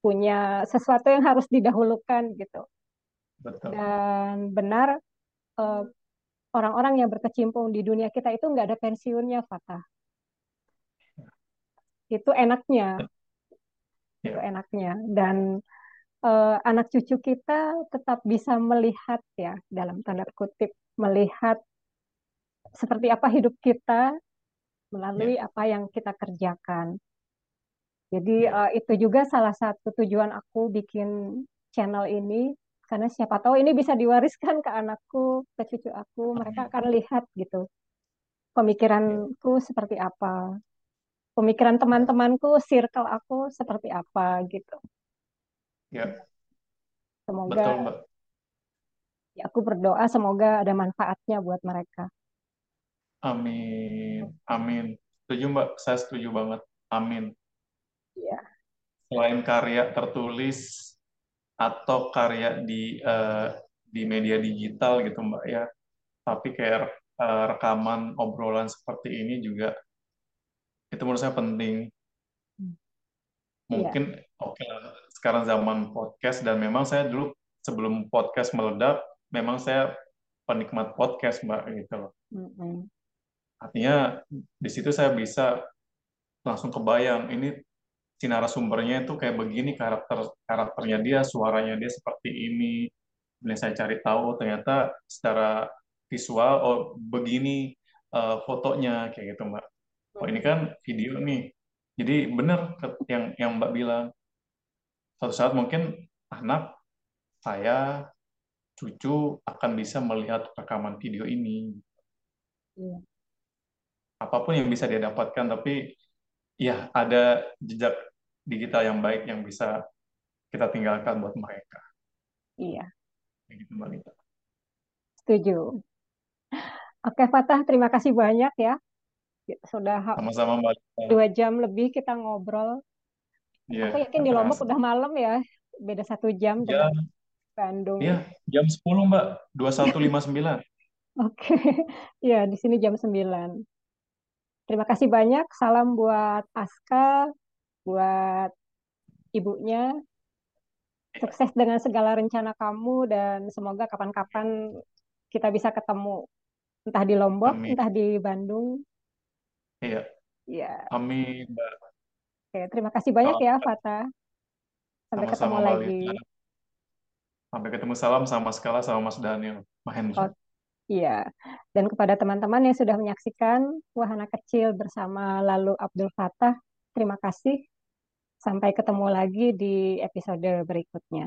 punya sesuatu yang harus didahulukan gitu. Betul. Dan benar eh, orang-orang yang berkecimpung di dunia kita itu nggak ada pensiunnya, Fatah. Itu enaknya, itu Ya, enaknya. Dan eh, anak cucu kita tetap bisa melihat ya, dalam tanda kutip, melihat seperti apa hidup kita melalui ya, apa yang kita kerjakan. Jadi ya, eh, itu juga salah satu tujuan aku bikin channel ini karena siapa tahu ini bisa diwariskan ke anakku, ke cucu aku, mereka amin. akan lihat gitu pemikiranku seperti apa, pemikiran teman-temanku, circle aku seperti apa gitu. ya, Semoga betul Mbak. ya aku berdoa semoga ada manfaatnya buat mereka. Amin, amin. Setuju Mbak, saya setuju banget. Amin. Ya, Selain karya tertulis atau karya di eh, di media digital gitu Mbak ya, tapi kayak eh, rekaman obrolan seperti ini juga itu menurut saya penting. ya, Mungkin oke lah, sekarang zaman podcast dan memang saya dulu sebelum podcast meledak, memang saya penikmat podcast Mbak gitu loh. Mm-mm. Artinya di situ saya bisa langsung kebayang ini si narasumbernya itu kayak begini karakter karakternya dia, suaranya dia seperti ini. Kemudian saya cari tahu ternyata secara visual oh begini eh, fotonya kayak gitu Mbak. oh ini kan video nih jadi bener ke- yang yang Mbak bilang suatu saat mungkin anak saya cucu akan bisa melihat rekaman video ini Iya, apa pun yang bisa dia dapatkan tapi ya ada jejak digital yang baik yang bisa kita tinggalkan buat mereka iya, Kayak gitu Mbak Lita. setuju. Oke, Fatah, terima kasih banyak ya. Sudah sama-sama Mbak Lita. dua jam lebih kita ngobrol. Iya, Aku yakin di Lombok udah malam ya, beda satu jam dengan Ya, Bandung. iya, jam 10 Mbak, 21.59. Oke, ya di sini jam 9. Terima kasih banyak. Salam buat Aska, buat ibunya. Sukses dengan segala rencana kamu dan semoga kapan-kapan kita bisa ketemu. Entah di Lombok, Amin. entah di Bandung. Iya, Ya, amin Mbak. oke. Terima kasih banyak Salam ya, Fata. Sampai ketemu sama-sama Mbak lagi. Sampai ketemu salam sama Skala sama Mas Daniel Oh, Mahendra. iya. Dan kepada teman-teman yang sudah menyaksikan Wahana Kecil bersama Lalu Abdul Fatah, terima kasih. Sampai ketemu lagi di episode berikutnya.